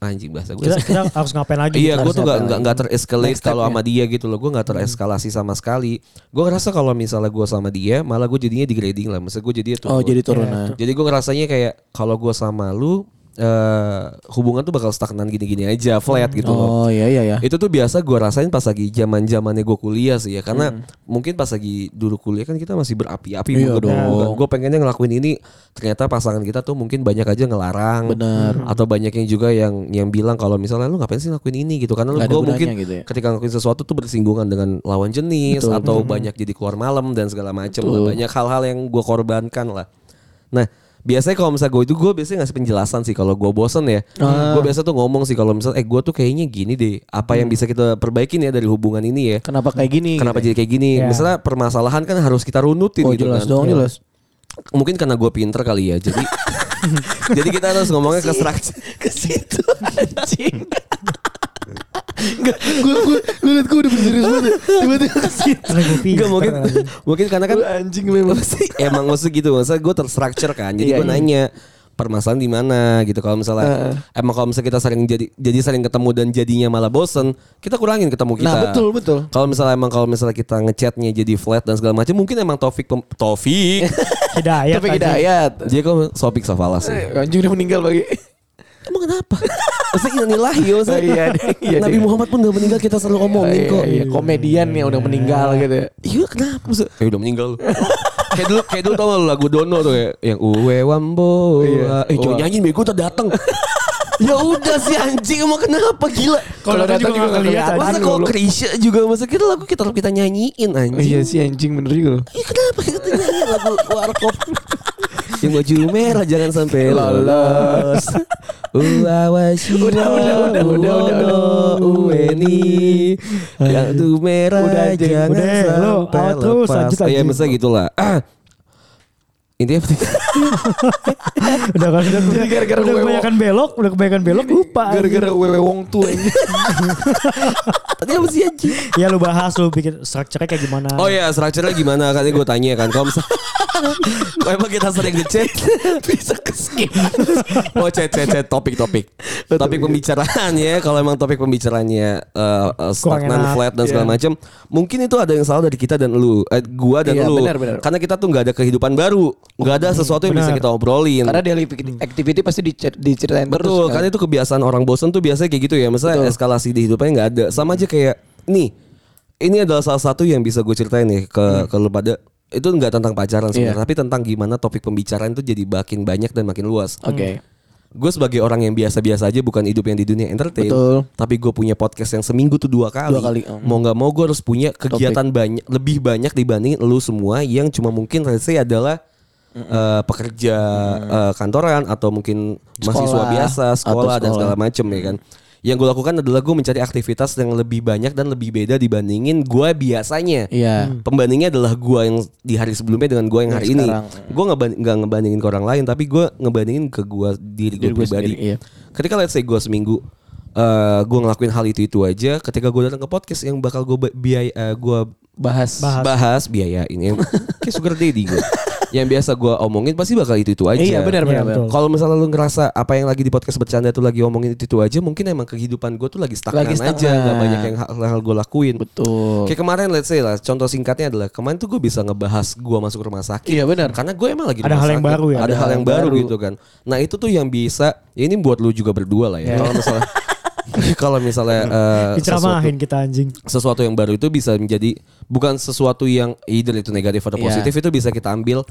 Speaker 3: anjing bahasa gue.
Speaker 4: kita, kita harus ngapain lagi?
Speaker 3: Iya, gue tuh gak,
Speaker 1: apa
Speaker 3: nggak nggak terescalate
Speaker 1: Next step
Speaker 3: kalau
Speaker 1: ya.
Speaker 3: sama dia gitu loh. Gue nggak tereskalasi sama sekali. Gue ngerasa kalau misalnya gue sama dia, malah gue jadinya degrading lah. Maksudnya gue jadinya tuh.
Speaker 1: Oh jadi turunan.
Speaker 3: Jadi gue ngerasanya kayak kalau gue sama lu, eh hubungan tuh bakal stagnan gini-gini aja, flat gitu loh.
Speaker 1: Oh iya iya ya.
Speaker 3: Itu tuh biasa gue rasain pas lagi zaman zamannya gue kuliah sih ya, karena mungkin pas lagi dulu kuliah kan kita masih berapi-api
Speaker 1: Hmm. Iya
Speaker 3: muka
Speaker 1: dong.
Speaker 3: Gue pengennya ngelakuin ini, ternyata pasangan kita tuh mungkin banyak aja ngelarang,
Speaker 1: Bener.
Speaker 3: atau banyak yang juga yang yang bilang kalau misalnya lu ngapain sih ngelakuin ini gitu, karena gue mungkin
Speaker 1: gitu ya.
Speaker 3: ketika ngelakuin sesuatu tuh bersinggungan dengan lawan jenis
Speaker 1: Betul.
Speaker 3: atau banyak jadi keluar malam dan segala macam lah. banyak hal-hal yang gue korbankan lah. Nah biasanya kalau misalnya gue itu gue biasanya ngasih penjelasan sih kalau gue bosen ya
Speaker 1: Ah.
Speaker 3: gue biasa tuh ngomong sih kalau misalnya eh gue tuh kayaknya gini deh apa yang bisa kita perbaikin ya dari hubungan ini ya
Speaker 1: Kenapa kayak gini?
Speaker 3: kenapa
Speaker 1: gitu
Speaker 3: jadi kayak gini
Speaker 4: Ya.
Speaker 3: misalnya permasalahan kan harus kita runutin
Speaker 1: ya? Oh
Speaker 3: gitu
Speaker 1: jelas
Speaker 3: kan
Speaker 1: dong jelas.
Speaker 3: mungkin karena gue pinter kali ya jadi jadi kita harus ngomongnya ke
Speaker 1: Ke situ anjing. Gue gue lu liat gue udah berserius banget. ya. Tiba-tiba
Speaker 4: gue
Speaker 3: Enggak mungkin mungkin karena kan
Speaker 1: anjing memang.
Speaker 3: emang maksud gitu maksudnya gue terstruktur kan jadi
Speaker 1: Iya,
Speaker 3: gue
Speaker 1: iya.
Speaker 3: nanya permasalahan di mana gitu kalau misalnya emang kalau misalnya kita sering jadi jadi sering ketemu dan jadinya malah bosen kita kurangin ketemu kita
Speaker 1: Nah betul betul.
Speaker 3: kalau misalnya emang kalau misalnya kita ngechatnya jadi flat dan segala macam mungkin emang Taufik Taufik
Speaker 4: Hidayat.
Speaker 1: Tapi
Speaker 4: anjing.
Speaker 1: hidayat.
Speaker 3: jadi kok Sopik Safala sih
Speaker 1: Eh, Anjing udah meninggal bagi.
Speaker 3: Emang kenapa Maksudnya inilah ya maksudnya
Speaker 1: Oh, iya, iya,
Speaker 3: Nabi
Speaker 1: iya.
Speaker 3: Muhammad pun udah meninggal kita selalu ngomongin
Speaker 1: Iya,
Speaker 3: kok
Speaker 1: iya, komedian yang udah meninggal gitu. ya.
Speaker 3: Iya kenapa maksud? Eh udah meninggal kayak dulu kayak dulu tau lagu Dono tuh kayak yang Uwe Wambo.
Speaker 1: Iya.
Speaker 3: Eh jangan nyanyiin bego tuh datang. ya udah sih anjing emang kenapa gila?
Speaker 4: Kalau
Speaker 1: datang
Speaker 4: juga
Speaker 1: nggak
Speaker 4: kelihatan.
Speaker 3: Masa kalau Krisya juga masa kita lagu kita kita nyanyiin anjing.
Speaker 1: Iya sih anjing bener juga.
Speaker 3: Iya kenapa kita nyanyiin lagu warkop? Yang baju merah jangan sampai lolos. Uawasi
Speaker 1: Udah, udah, udah, udah, udah, udah.
Speaker 3: Uweni Yang tuh merah
Speaker 1: Udah,
Speaker 3: jangan
Speaker 4: Udah, lo
Speaker 3: sampai
Speaker 4: out terus,
Speaker 3: lepas.
Speaker 4: lanjut,
Speaker 3: Iya
Speaker 4: anjing.
Speaker 3: misalnya gitulah ah. Intinya apa sih?
Speaker 4: Udah kan udah, udah,
Speaker 1: gara-gara
Speaker 4: udah
Speaker 1: gue-
Speaker 4: kebanyakan belok, udah kebanyakan belok lupa.
Speaker 1: Gara-gara wewe wong tuh anjing.
Speaker 3: Tadi apa sih anjing?
Speaker 4: Ya lu bahas lu bikin structure kayak gimana.
Speaker 3: Oh iya, strukturnya gimana? Katanya gue tanya kan. Kalau misalnya Kok emang kita sering ngechat Bisa ke skip Oh chat chat chat topik-topik Topik pembicaraan ya Kalau emang topik pembicaraannya uh, uh, Stagnan, flat dan segala
Speaker 1: Iya.
Speaker 3: macam Mungkin itu ada yang salah dari kita dan lu eh, Gua dan
Speaker 1: Iya,
Speaker 3: lu. Karena kita tuh gak ada kehidupan baru Gak ada sesuatu yang bisa
Speaker 4: benar.
Speaker 3: kita obrolin
Speaker 1: Karena daily activity pasti dicer- diceritain terus.
Speaker 3: Betul,
Speaker 1: kan.
Speaker 3: kan itu kebiasaan orang bosen tuh biasanya kayak gitu ya. Misalnya
Speaker 1: Betul.
Speaker 3: eskalasi di hidupnya nggak ada. Sama aja kayak nih. Ini adalah salah satu yang bisa gue ceritain nih ke ke lu pada itu nggak tentang pacaran sebenarnya,
Speaker 1: Hmm. Iya.
Speaker 3: tapi tentang gimana topik pembicaraan itu jadi makin banyak dan makin luas.
Speaker 1: Oke.
Speaker 3: Gue sebagai orang yang biasa-biasa aja bukan hidup yang di dunia entertain,
Speaker 1: Betul.
Speaker 3: tapi gue punya podcast yang seminggu tuh dua kali.
Speaker 1: Dua kali, mm.
Speaker 3: Mau nggak mau gue harus punya kegiatan banyak, lebih banyak dibandingin lu semua yang cuma mungkin let's say adalah eh, pekerja eh, kantoran atau mungkin mahasiswa
Speaker 1: Sekolah.
Speaker 3: biasa, sekolah,
Speaker 1: Atau
Speaker 3: dan
Speaker 1: sekolah.
Speaker 3: segala macem ya kan. Yang gue lakukan adalah gue mencari aktivitas yang lebih banyak dan lebih beda dibandingin gue biasanya.
Speaker 1: Iya.
Speaker 3: Pembandingnya adalah gue yang di hari sebelumnya dengan gue yang hari ini.
Speaker 1: sekarang.
Speaker 3: Gue nggak ngebandingin ke orang lain, tapi gue ngebandingin ke gue diri gue pribadi.
Speaker 1: sendiri, iya.
Speaker 3: Ketika let's say gue seminggu eh gue ngelakuin hal itu itu aja ketika gue datang ke podcast yang bakal gue biaya eh, gue
Speaker 1: Bahas.
Speaker 4: Bahas.
Speaker 3: bahas biaya ini kayak sugar daddy gue yang biasa gue omongin pasti bakal itu itu aja
Speaker 1: Iya benar benar.
Speaker 4: betul.
Speaker 3: kalau misalnya lu ngerasa apa yang lagi di podcast bercanda tuh lagi omongin itu itu aja mungkin emang kehidupan gue tuh lagi stagnan,
Speaker 1: Lagi
Speaker 3: aja
Speaker 1: stagnan.
Speaker 3: nggak banyak yang hal-hal gue lakuin
Speaker 1: Betul.
Speaker 3: Kayak kemarin let's say lah contoh singkatnya adalah kemarin tuh gue bisa ngebahas gue masuk rumah sakit.
Speaker 1: Iya, benar.
Speaker 3: Karena gue emang lagi di
Speaker 4: Ada
Speaker 3: rumah
Speaker 4: hal yang
Speaker 3: sakit.
Speaker 4: baru ya?
Speaker 3: Ada, hal yang baru, gitu kan. Nah itu tuh yang bisa ya ini buat lu juga berdua lah ya. Kalau misalnya kalau misalnya eh, sesuatu,
Speaker 4: Diceramahin kita anjing.
Speaker 3: sesuatu yang baru itu bisa menjadi bukan sesuatu yang either itu negatif atau
Speaker 1: Iya.
Speaker 3: positif itu bisa kita ambil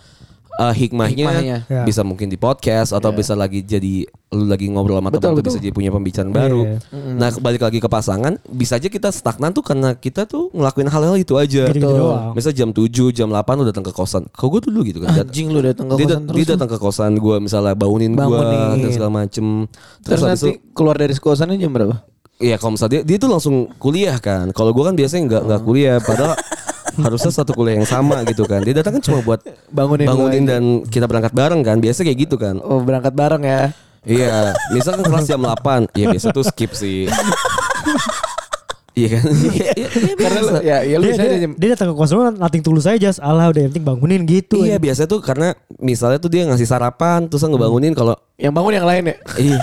Speaker 3: eh, hikmahnya,
Speaker 1: Hikmahnya.
Speaker 4: Ya.
Speaker 3: bisa mungkin di podcast atau bisa lagi jadi lu lagi ngobrol sama teman tuh bisa jadi punya pembicaraan baru.
Speaker 4: Iya,
Speaker 3: Nah balik lagi ke pasangan bisa aja kita stagnan tuh karena kita tuh ngelakuin hal-hal itu aja. Misal jam 7, jam 8 lu datang ke kosan. Kau gue dulu gitu kan.
Speaker 1: Anjing lu datang ke
Speaker 3: dia,
Speaker 1: kosan terus.
Speaker 3: dia datang ke kosan gue misalnya bangunin,
Speaker 1: Bangunin.
Speaker 3: gue dan segala macem.
Speaker 1: Terus,
Speaker 3: habis
Speaker 1: nanti keluar dari kosannya jam berapa?
Speaker 3: Iya kalau misalnya dia, dia tuh langsung kuliah kan. Kalau gue kan biasanya nggak nggak kuliah. Padahal harusnya satu kuliah yang sama gitu kan. Dia datang kan cuma buat
Speaker 1: Bangunin
Speaker 3: bangunin dan kita berangkat bareng kan. Biasa kayak gitu kan.
Speaker 1: Oh berangkat bareng ya.
Speaker 3: Iya. Misalkan kelas jam 8 Ya biasa tuh skip sih. Iya kan? Iya, iya, iya,
Speaker 1: Karena lu, ya, ya lu
Speaker 4: Dia, dia, dia datang ke kosan lu nating tulus aja jas Allah udah yang penting bangunin gitu.
Speaker 3: Iya biasa tuh karena misalnya tuh dia ngasih sarapan terus ngebangunin kalau
Speaker 1: yang bangun yang lain ya.
Speaker 3: iya.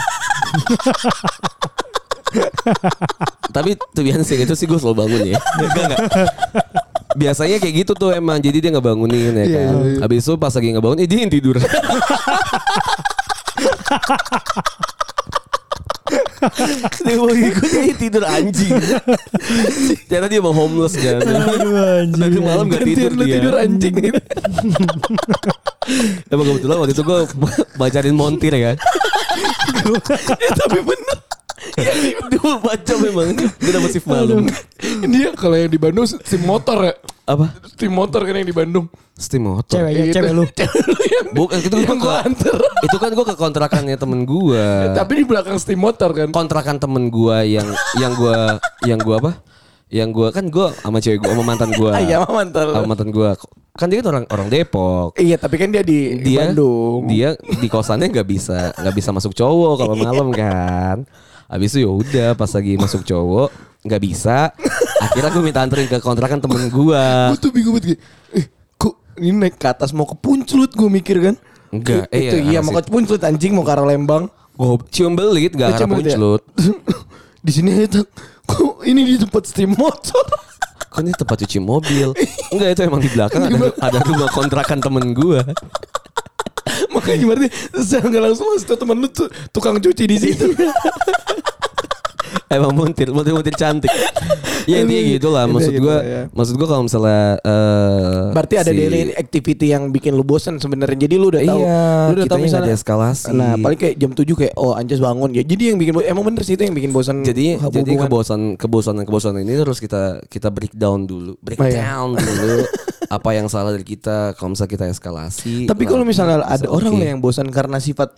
Speaker 3: Tapi tuh biasa itu sih gue selalu bangun ya. Enggak enggak. Biasanya kayak gitu tuh emang jadi dia ngebangunin ya kan. Habis itu pas lagi ngebangun eh, dia yang tidur. dia mau ikut dia yang tidur anjing. Ternyata dia mau homeless kan. Dari malam gak tidur
Speaker 1: lu
Speaker 3: dia.
Speaker 1: tidur anjing.
Speaker 3: Emang kebetulan waktu itu gue bacain montir ya kan.
Speaker 1: Tapi bener.
Speaker 3: Dia mau baca memang. Dia dapet shift malam.
Speaker 1: Dia kalau yang di Bandung tim motor ya.
Speaker 3: Apa?
Speaker 1: Tim motor kan yang di Bandung.
Speaker 3: Steam motor.
Speaker 4: Cewek ya,
Speaker 1: Itu.
Speaker 4: cewek lu.
Speaker 1: yang,
Speaker 3: Bukan itu gua ke-
Speaker 1: anter.
Speaker 3: Itu kan gue ke kontrakannya temen gue.
Speaker 1: Tapi di belakang steam motor kan.
Speaker 3: kontrakan temen gue yang yang gue yang gue apa? Yang gue kan gue sama cewek gue sama mantan gue.
Speaker 1: Ah, Iya mantar.
Speaker 3: Sama mantan gue. Kan dia kan orang orang Depok.
Speaker 1: Iya tapi kan dia di
Speaker 3: Dia
Speaker 1: Bandung.
Speaker 3: dia di kosannya nggak bisa nggak bisa masuk cowok kalau malam kan. Habis itu ya udah pas lagi masuk cowok nggak bisa. Akhirnya gue minta anterin ke kontrakan temen gue.
Speaker 1: Gue tuh bingung banget. Eh kok ini naik ke atas mau ke Puncelut gue mikir kan.
Speaker 3: Enggak,
Speaker 1: I- Itu
Speaker 3: iya,
Speaker 1: iya
Speaker 3: arah
Speaker 1: mau ke Puncelut anjing mau ke arah Lembang.
Speaker 3: Gue cium belit gak karena
Speaker 1: belit ya? di sini tak. Kok ini di tempat steam motor.
Speaker 3: Kan ini tempat cuci mobil. Enggak itu emang di belakang ada, ada rumah kontrakan temen gue.
Speaker 1: Makanya berarti saya nggak langsung tau temen lu tuh tukang cuci di situ.
Speaker 3: Emang muntir, muntir muntir cantik. ya intinya gitu lah.
Speaker 1: Intinya
Speaker 3: Maksud gue,
Speaker 1: ya.
Speaker 3: maksud gue kalau misalnya. eh,
Speaker 1: Berarti ada
Speaker 3: si-
Speaker 1: daily activity yang bikin lu bosan sebenarnya. Jadi lu udah tahu.
Speaker 3: Iya,
Speaker 1: lu udah tahu misalnya
Speaker 3: ada eskalasi.
Speaker 1: Nah, paling kayak jam 7 kayak oh anjas bangun ya. Jadi yang bikin emang bener sih itu yang bikin bosan.
Speaker 3: Jadi
Speaker 1: hubungan.
Speaker 3: jadi kebosan kebosanan kebosanan ini terus kita kita breakdown dulu, breakdown
Speaker 1: iya.
Speaker 3: dulu apa yang salah dari kita. Kalau misalnya kita eskalasi.
Speaker 1: Tapi kalau misalnya ada orang
Speaker 3: oke.
Speaker 1: lah yang bosan karena sifat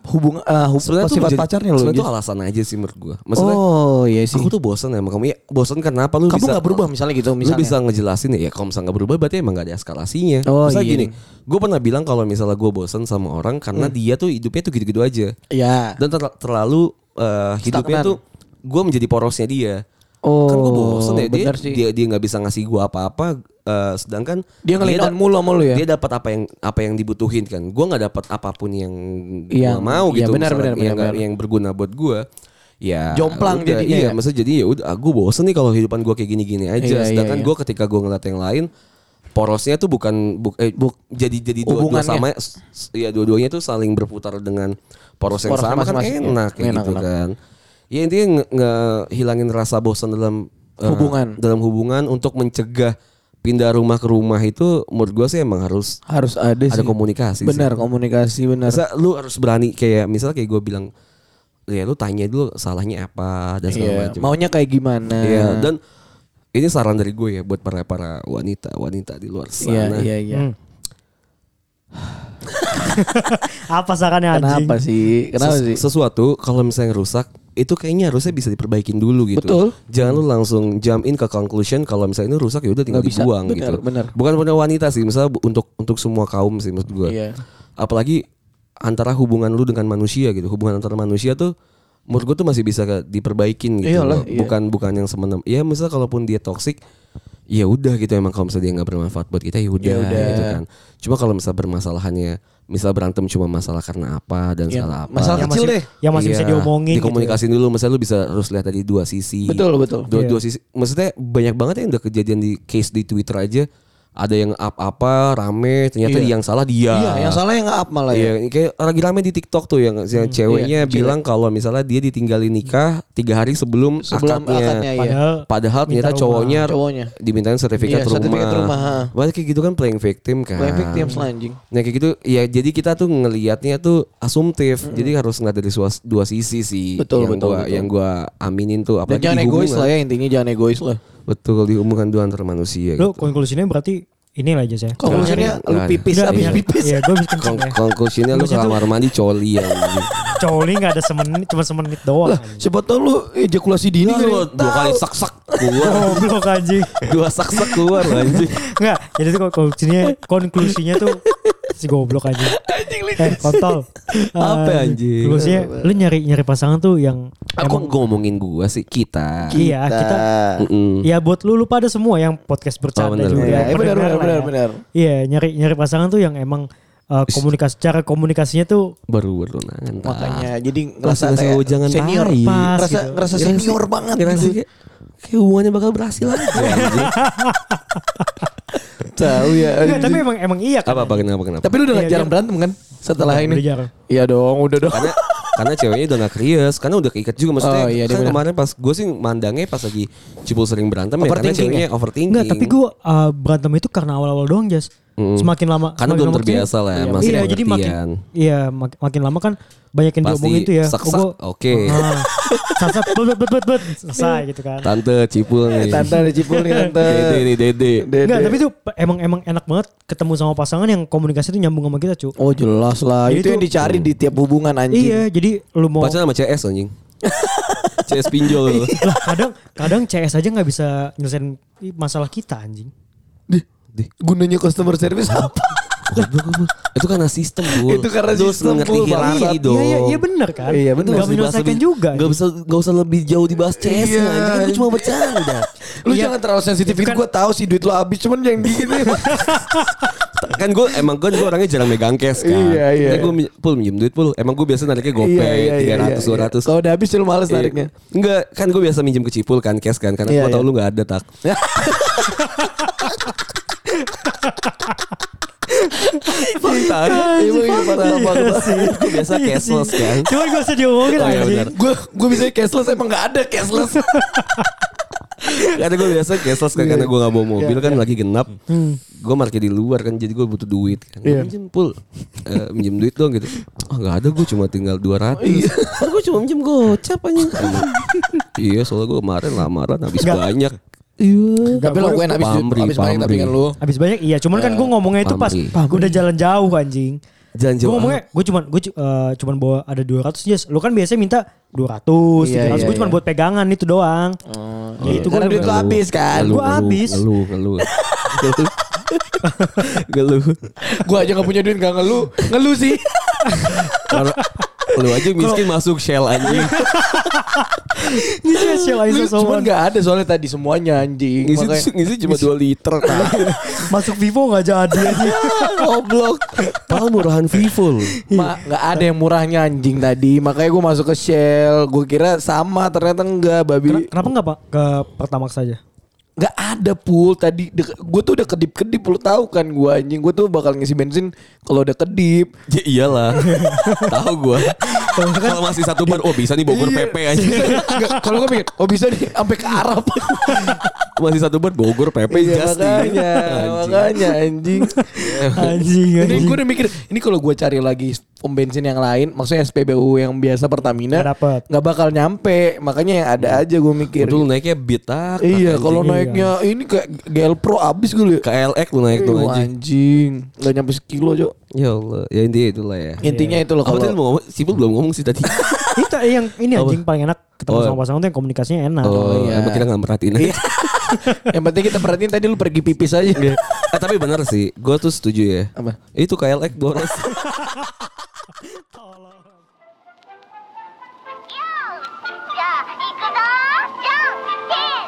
Speaker 1: hubungan uh, hub-
Speaker 3: Sebenarnya
Speaker 1: sifat
Speaker 3: menjadi-
Speaker 1: pacarnya loh.
Speaker 3: Sebenarnya itu alasan aja sih menurut gue. Maksudnya
Speaker 1: oh iya sih.
Speaker 3: aku tuh bosan ya sama kamu. Ya bosan kenapa lu
Speaker 1: Kamu
Speaker 3: bisa
Speaker 1: nggak berubah misalnya gitu
Speaker 3: Lu
Speaker 1: misalnya.
Speaker 3: bisa ngejelasin ya, ya kalau misalnya nggak berubah berarti emang gak ada eskalasinya.
Speaker 1: Oh,
Speaker 3: misalnya
Speaker 1: iya.
Speaker 3: gini, gue pernah bilang kalau misalnya gue bosan sama orang karena dia tuh hidupnya tuh gitu-gitu aja.
Speaker 1: Ya.
Speaker 3: Dan ter- terlalu eh, hidupnya
Speaker 1: Stagnan.
Speaker 3: tuh gue menjadi porosnya dia.
Speaker 1: Oh.
Speaker 3: kan gue bosan ya dia
Speaker 1: sih.
Speaker 3: dia dia nggak bisa ngasih gue apa-apa eh, sedangkan
Speaker 1: Dia
Speaker 3: da-
Speaker 1: mulu sama lu ya?
Speaker 3: dia dapat apa yang apa yang dibutuhin kan gue nggak dapat apa pun yang
Speaker 1: Yang-
Speaker 3: gue mau
Speaker 1: iya,
Speaker 3: gitu
Speaker 1: benar, benar,
Speaker 3: yang
Speaker 1: benar,
Speaker 3: nggak- yang berguna buat gue ya
Speaker 1: Jomplang
Speaker 3: udah,
Speaker 1: jadinya
Speaker 3: iya
Speaker 1: ya?
Speaker 3: maksudnya jadi ya udah gue bosen nih kalau kehidupan gue kayak gini-gini aja
Speaker 1: Iya, iya,
Speaker 3: sedangkan
Speaker 1: iya.
Speaker 3: gue ketika gue ngeliat yang lain porosnya tuh bukan bu, eh,
Speaker 1: Buk-
Speaker 3: jadi jadi dua, dua sama ya dua-duanya tuh saling berputar dengan poros yang
Speaker 1: Porosnya
Speaker 3: sama kan
Speaker 1: masing-masing, ya.
Speaker 3: enak kayak
Speaker 1: Enak,
Speaker 3: gitu
Speaker 1: enak.
Speaker 3: kan ya intinya nge- ngehilangin rasa bosan dalam
Speaker 1: Hubungan.
Speaker 3: dalam hubungan untuk mencegah pindah rumah ke rumah itu menurut gue sih emang harus
Speaker 1: harus ada sih.
Speaker 3: ada komunikasi sih.
Speaker 1: Benar komunikasi benar.
Speaker 3: Masa lu harus berani kayak misalnya kayak gue bilang ya lu tanya dulu salahnya apa dan segala
Speaker 1: Iya.
Speaker 3: macam.
Speaker 1: Maunya kayak gimana?
Speaker 3: Iya, dan ini saran dari gue ya buat para para wanita wanita di luar
Speaker 1: Iya
Speaker 3: sana.
Speaker 1: iya iya.
Speaker 4: Hmm. Apa sarannya anjing?
Speaker 1: Kenapa sih? Kenapa
Speaker 3: Ses-
Speaker 1: sih?
Speaker 3: Sesuatu kalau misalnya rusak itu kayaknya harusnya bisa diperbaikin dulu gitu.
Speaker 1: Betul.
Speaker 3: Jangan lu langsung jump in ke conclusion kalau misalnya ini rusak ya udah tinggal
Speaker 1: Nggak bisa.
Speaker 3: dibuang
Speaker 1: Benar,
Speaker 3: gitu.
Speaker 1: benar.
Speaker 3: Bukan punya wanita sih, misalnya untuk untuk semua kaum sih menurut gue.
Speaker 1: Iya.
Speaker 3: Apalagi antara hubungan lu dengan manusia gitu. Hubungan antara manusia tuh menurut gue tuh masih bisa diperbaikin gitu
Speaker 1: Iyalah, iya.
Speaker 3: bukan bukan yang semenem ya misalnya kalaupun dia toxic ya udah gitu emang kalau misalnya dia nggak bermanfaat buat kita ya udah
Speaker 1: udah.
Speaker 3: gitu kan cuma kalau misalnya bermasalahannya misal berantem cuma masalah karena apa dan
Speaker 1: Iya,
Speaker 3: salah apa
Speaker 1: masalah
Speaker 4: Yang
Speaker 1: kecil
Speaker 4: masih-
Speaker 1: deh.
Speaker 4: Yang masih bisa
Speaker 3: Iya,
Speaker 4: diomongin gitu ya.
Speaker 3: dikomunikasin dulu misalnya lu bisa harus lihat dari dua sisi
Speaker 1: Betul, betul.
Speaker 3: dua,
Speaker 4: Iya.
Speaker 3: dua sisi maksudnya banyak banget yang udah kejadian di case di Twitter aja ada yang up apa rame ternyata
Speaker 1: Iya.
Speaker 3: yang salah dia
Speaker 1: Iya, yang salah yang nge-up malah ya.
Speaker 3: Iya, kayak lagi rame di TikTok tuh yang, yang ceweknya
Speaker 1: iya,
Speaker 3: bilang kalau misalnya dia ditinggalin nikah tiga hari sebelum,
Speaker 1: Sebelum
Speaker 3: akadnya.
Speaker 1: akadnya ya.
Speaker 4: Padahal
Speaker 3: Padahal ternyata
Speaker 4: rumah.
Speaker 3: cowoknya,
Speaker 1: Cowoknya.
Speaker 3: dimintain sertifikat
Speaker 1: Iya,
Speaker 3: rumah.
Speaker 1: sertifikat rumah,
Speaker 3: kayak gitu kan playing victim kan.
Speaker 1: Playing victim selanjing.
Speaker 3: Nah kayak gitu ya jadi kita tuh ngelihatnya tuh asumtif. Jadi harus ngeliat dari suas- dua sisi sih.
Speaker 1: Betul,
Speaker 3: yang
Speaker 1: betul,
Speaker 3: gua,
Speaker 1: betul.
Speaker 3: Yang gua aminin tuh apalagi
Speaker 1: jangan egois lah ya intinya jangan egois lah.
Speaker 3: Betul di hubungan dua antar manusia
Speaker 4: Lu
Speaker 3: gitu.
Speaker 4: konklusinya berarti ini lah aja saya.
Speaker 1: Konklusinya lu
Speaker 3: Nggak ada.
Speaker 1: pipis
Speaker 4: Enggak,
Speaker 1: habis
Speaker 4: iya.
Speaker 1: pipis.
Speaker 4: Iya, gue kenceng
Speaker 3: Kon-
Speaker 4: ya.
Speaker 3: Konklusinya lu kamar mandi coli ya.
Speaker 4: Coli gak ada semenit, cuma semenit doang.
Speaker 1: Siapa tau lu ejakulasi dini kan
Speaker 3: Lu dua kali sak sak keluar.
Speaker 4: Goblok anjing.
Speaker 3: dua sak sak keluar lu, anjing.
Speaker 4: Enggak, jadi tuh konklusinya konklusinya tuh si goblok anjing. Eh, kontol.
Speaker 3: Apa,
Speaker 4: Eh,
Speaker 3: anjing?
Speaker 4: Konklusinya lu nyari nyari pasangan tuh yang
Speaker 3: Aku ngomongin gua sih kita.
Speaker 4: iya kita
Speaker 3: Mm-mm.
Speaker 4: Ya buat lu lu pada semua yang podcast bercanda
Speaker 3: Oh, bener.
Speaker 4: juga.
Speaker 1: Iya,
Speaker 4: yang
Speaker 1: benar benar benar
Speaker 4: ya.
Speaker 1: benar.
Speaker 4: Iya, nyari nyari pasangan tuh yang emang uh, komunikasi cara komunikasinya tuh
Speaker 3: baru bertunangan.
Speaker 1: Makanya jadi
Speaker 3: Ngerasa
Speaker 1: kayak
Speaker 3: jangan
Speaker 1: senior,
Speaker 3: tai.
Speaker 4: Pas
Speaker 1: ngerasa
Speaker 4: gitu.
Speaker 1: ngerasa senior banget
Speaker 3: Ngerasa
Speaker 1: gitu.
Speaker 3: kayak, kayak hubungannya bakal berhasil aja.
Speaker 1: Tahu ya.
Speaker 4: Enggak, tapi emang emang iya kan.
Speaker 3: apa apa kenapa kenapa?
Speaker 1: Tapi lu udah
Speaker 4: Iya,
Speaker 1: jarang
Speaker 4: dia-
Speaker 1: berantem kan setelah
Speaker 4: Udah,
Speaker 1: ini?
Speaker 4: udah jarang.
Speaker 1: Iya dong, udah dong.
Speaker 3: karena karena ceweknya udah gak krius karena udah keikat juga maksudnya
Speaker 1: Oh, iya,
Speaker 3: kan
Speaker 1: bener.
Speaker 3: kemarin pas gue sih mandangnya pas lagi cipul sering berantem ya karena
Speaker 1: Overthinking
Speaker 3: ceweknya
Speaker 1: ya?
Speaker 3: overthinking
Speaker 4: Enggak, tapi gue uh, berantem itu karena awal-awal doang, Jas.
Speaker 3: Mm.
Speaker 4: Semakin lama
Speaker 3: Karena
Speaker 4: semakin
Speaker 3: belum
Speaker 4: lama
Speaker 3: terbiasa lah ya,
Speaker 4: Iya,
Speaker 3: masih
Speaker 4: Iya, jadi makin iya mak- makin lama kan banyak yang diomongin tuh ya. gua-
Speaker 3: oke.
Speaker 4: Ah, Sak-sak bet bet bet bet bet selesai gitu kan.
Speaker 3: tante cipul nih
Speaker 1: Tante ada cipul nih tante.
Speaker 3: dede nih dede
Speaker 1: Dede.
Speaker 4: Enggak, tapi tuh emang emang enak banget ketemu sama pasangan yang komunikasi tuh nyambung sama kita, cu.
Speaker 1: Oh jelas lah.
Speaker 4: Jadi
Speaker 1: itu yang dicari di tiap hubungan anjing.
Speaker 4: Iya, jadi lu mau
Speaker 3: pacaran sama CS anjing CS pinjol
Speaker 4: lah kadang kadang CS aja nggak bisa nyelesain masalah kita anjing.
Speaker 1: Dih, gunanya customer service apa?
Speaker 3: Goblok, itu karena sistem bu
Speaker 1: Itu karena
Speaker 3: Lu
Speaker 1: sistem,
Speaker 3: ngerti hierarki dong
Speaker 4: Iya, iya, iya bener kan?
Speaker 1: Iya, bener.
Speaker 4: Gak menyelesaikan juga.
Speaker 3: Gak usah gak usah lebih jauh dibahas CS
Speaker 1: Iya.
Speaker 3: anjing kan gue cuma bercanda
Speaker 1: Lu
Speaker 4: Iya.
Speaker 1: jangan terlalu sensitif
Speaker 4: Itu kan-
Speaker 1: gue tahu sih duit lu habis cuman yang di gitu.
Speaker 3: kan gue emang kan gue orangnya jarang megang cash kan.
Speaker 1: Iya, iya.
Speaker 3: gue pul minjem duit pul. Emang gue biasa nariknya gopay tiga ratus dua ratus.
Speaker 1: Kalau udah habis lu males
Speaker 3: Iya.
Speaker 1: nariknya.
Speaker 3: Enggak, kan gue biasa minjem ke Cipul kan cash kan karena
Speaker 1: Iya,
Speaker 3: gue tau
Speaker 1: iya.
Speaker 3: lu gak ada tak. Fakta.
Speaker 1: Iya, iya, parah banget.
Speaker 3: Gue biasa cashless kan.
Speaker 4: Cuma gak usah diomongin
Speaker 3: Oh, iya, benar.
Speaker 1: Gue gue bisa cashless emang nggak ada cashless.
Speaker 3: Karena gue biasa cashless kan karena gue gak bawa mobil
Speaker 1: Iya,
Speaker 3: kan lagi genap. Gue parkir di luar kan jadi gue butuh duit kan.
Speaker 1: Iya.
Speaker 3: Minjem pul. Eh, minjem duit dong gitu. Oh gak ada gue cuma tinggal 200.
Speaker 1: Iya.
Speaker 3: Kan gue cuma minjem gocap aja. iya soalnya gue kemarin lamaran habis
Speaker 4: Nggak.
Speaker 3: banyak.
Speaker 1: Iya. Tapi lo gue habis
Speaker 3: Pamri,
Speaker 1: habis banyak tapi kan lu.
Speaker 4: Habis banyak iya, cuman kan gue ngomongnya itu pas gue udah jalan jauh anjing. Gue
Speaker 3: jauh.
Speaker 4: ngomongnya gue cuman gue cuman bawa ada 200 Jas. Lu kan biasanya minta 200,
Speaker 1: Iya,
Speaker 4: 300.
Speaker 1: iya,
Speaker 4: gue cuman
Speaker 1: iya.
Speaker 4: buat pegangan itu doang.
Speaker 1: Ya
Speaker 4: itu
Speaker 1: karena
Speaker 4: gua
Speaker 1: duit lu
Speaker 4: ngeluh.
Speaker 1: habis kan.
Speaker 3: Ngeluh,
Speaker 4: habis.
Speaker 3: Ngeluh, ngeluh. Ngeluh.
Speaker 1: Gue aja gak punya duit gak ngeluh. Ngeluh sih.
Speaker 3: Lu aja miskin masuk shell anjing.
Speaker 4: Iya, Shell
Speaker 1: Cuman
Speaker 4: Soman.
Speaker 1: gak ada soalnya tadi semuanya anjing.
Speaker 3: Ngisi,
Speaker 1: Makanya-
Speaker 3: ngisi cuma 2 liter.
Speaker 4: Masuk Vivo gak jadi anjing.
Speaker 3: Goblok. Padahal murahan Vivo loh.
Speaker 1: Ma, nggak ada yang murahnya anjing tadi makanya gue masuk ke Shell gue kira sama ternyata enggak babi
Speaker 4: Kenapa enggak Pak ke Pertamax saja?
Speaker 1: Nggak ada pul tadi gue tuh udah kedip kedip lu tahu kan gue anjing gue tuh bakal ngisi bensin kalau udah kedip
Speaker 3: Ya iyalah. Tahu gua. Kalau masih satu bar, oh bisa nih Bogor
Speaker 1: Iya.
Speaker 3: PP aja.
Speaker 1: Nggak, kalau gue pikir oh bisa nih sampai ke Arab
Speaker 3: masih satu bar Bogor PP
Speaker 1: iya,
Speaker 3: just nih.
Speaker 1: makanya
Speaker 3: Anjing.
Speaker 1: makanya anjing
Speaker 4: Anjing,
Speaker 1: ini
Speaker 4: anjing.
Speaker 1: gue udah mikir ini kalau gue cari lagi pom bensin yang lain maksudnya SPBU yang biasa Pertamina
Speaker 4: Nggak
Speaker 1: bakal nyampe makanya yang ada aja gue mikir
Speaker 3: Betul naiknya beat tak.
Speaker 1: Iya, kalau
Speaker 3: anjing.
Speaker 1: naiknya ini kayak GL Pro abis gue liat.
Speaker 3: KLX lu naik tuh anjing.
Speaker 1: anjing, nggak nyampe sekilo jo.
Speaker 3: Ya Allah, ya intinya itulah ya.
Speaker 1: Intinya itu loh
Speaker 3: Apa tadi
Speaker 1: kalau
Speaker 3: mau ngomong? Sipul belum ngomong sih tadi.
Speaker 4: Itu yang ini anjing paling enak ketemu
Speaker 3: Oh.
Speaker 4: sama pasangan tuh yang komunikasinya enak.
Speaker 3: Oh,
Speaker 1: iya.
Speaker 3: emang kita nggak merhatiin
Speaker 1: Iya.
Speaker 3: aja.
Speaker 1: yang penting kita perhatiin tadi lu pergi pipis aja.
Speaker 3: Eh, tapi benar sih, gue tuh setuju ya.
Speaker 1: Apa?
Speaker 3: Itu KLX boros.
Speaker 5: 好了。行，行，行，行。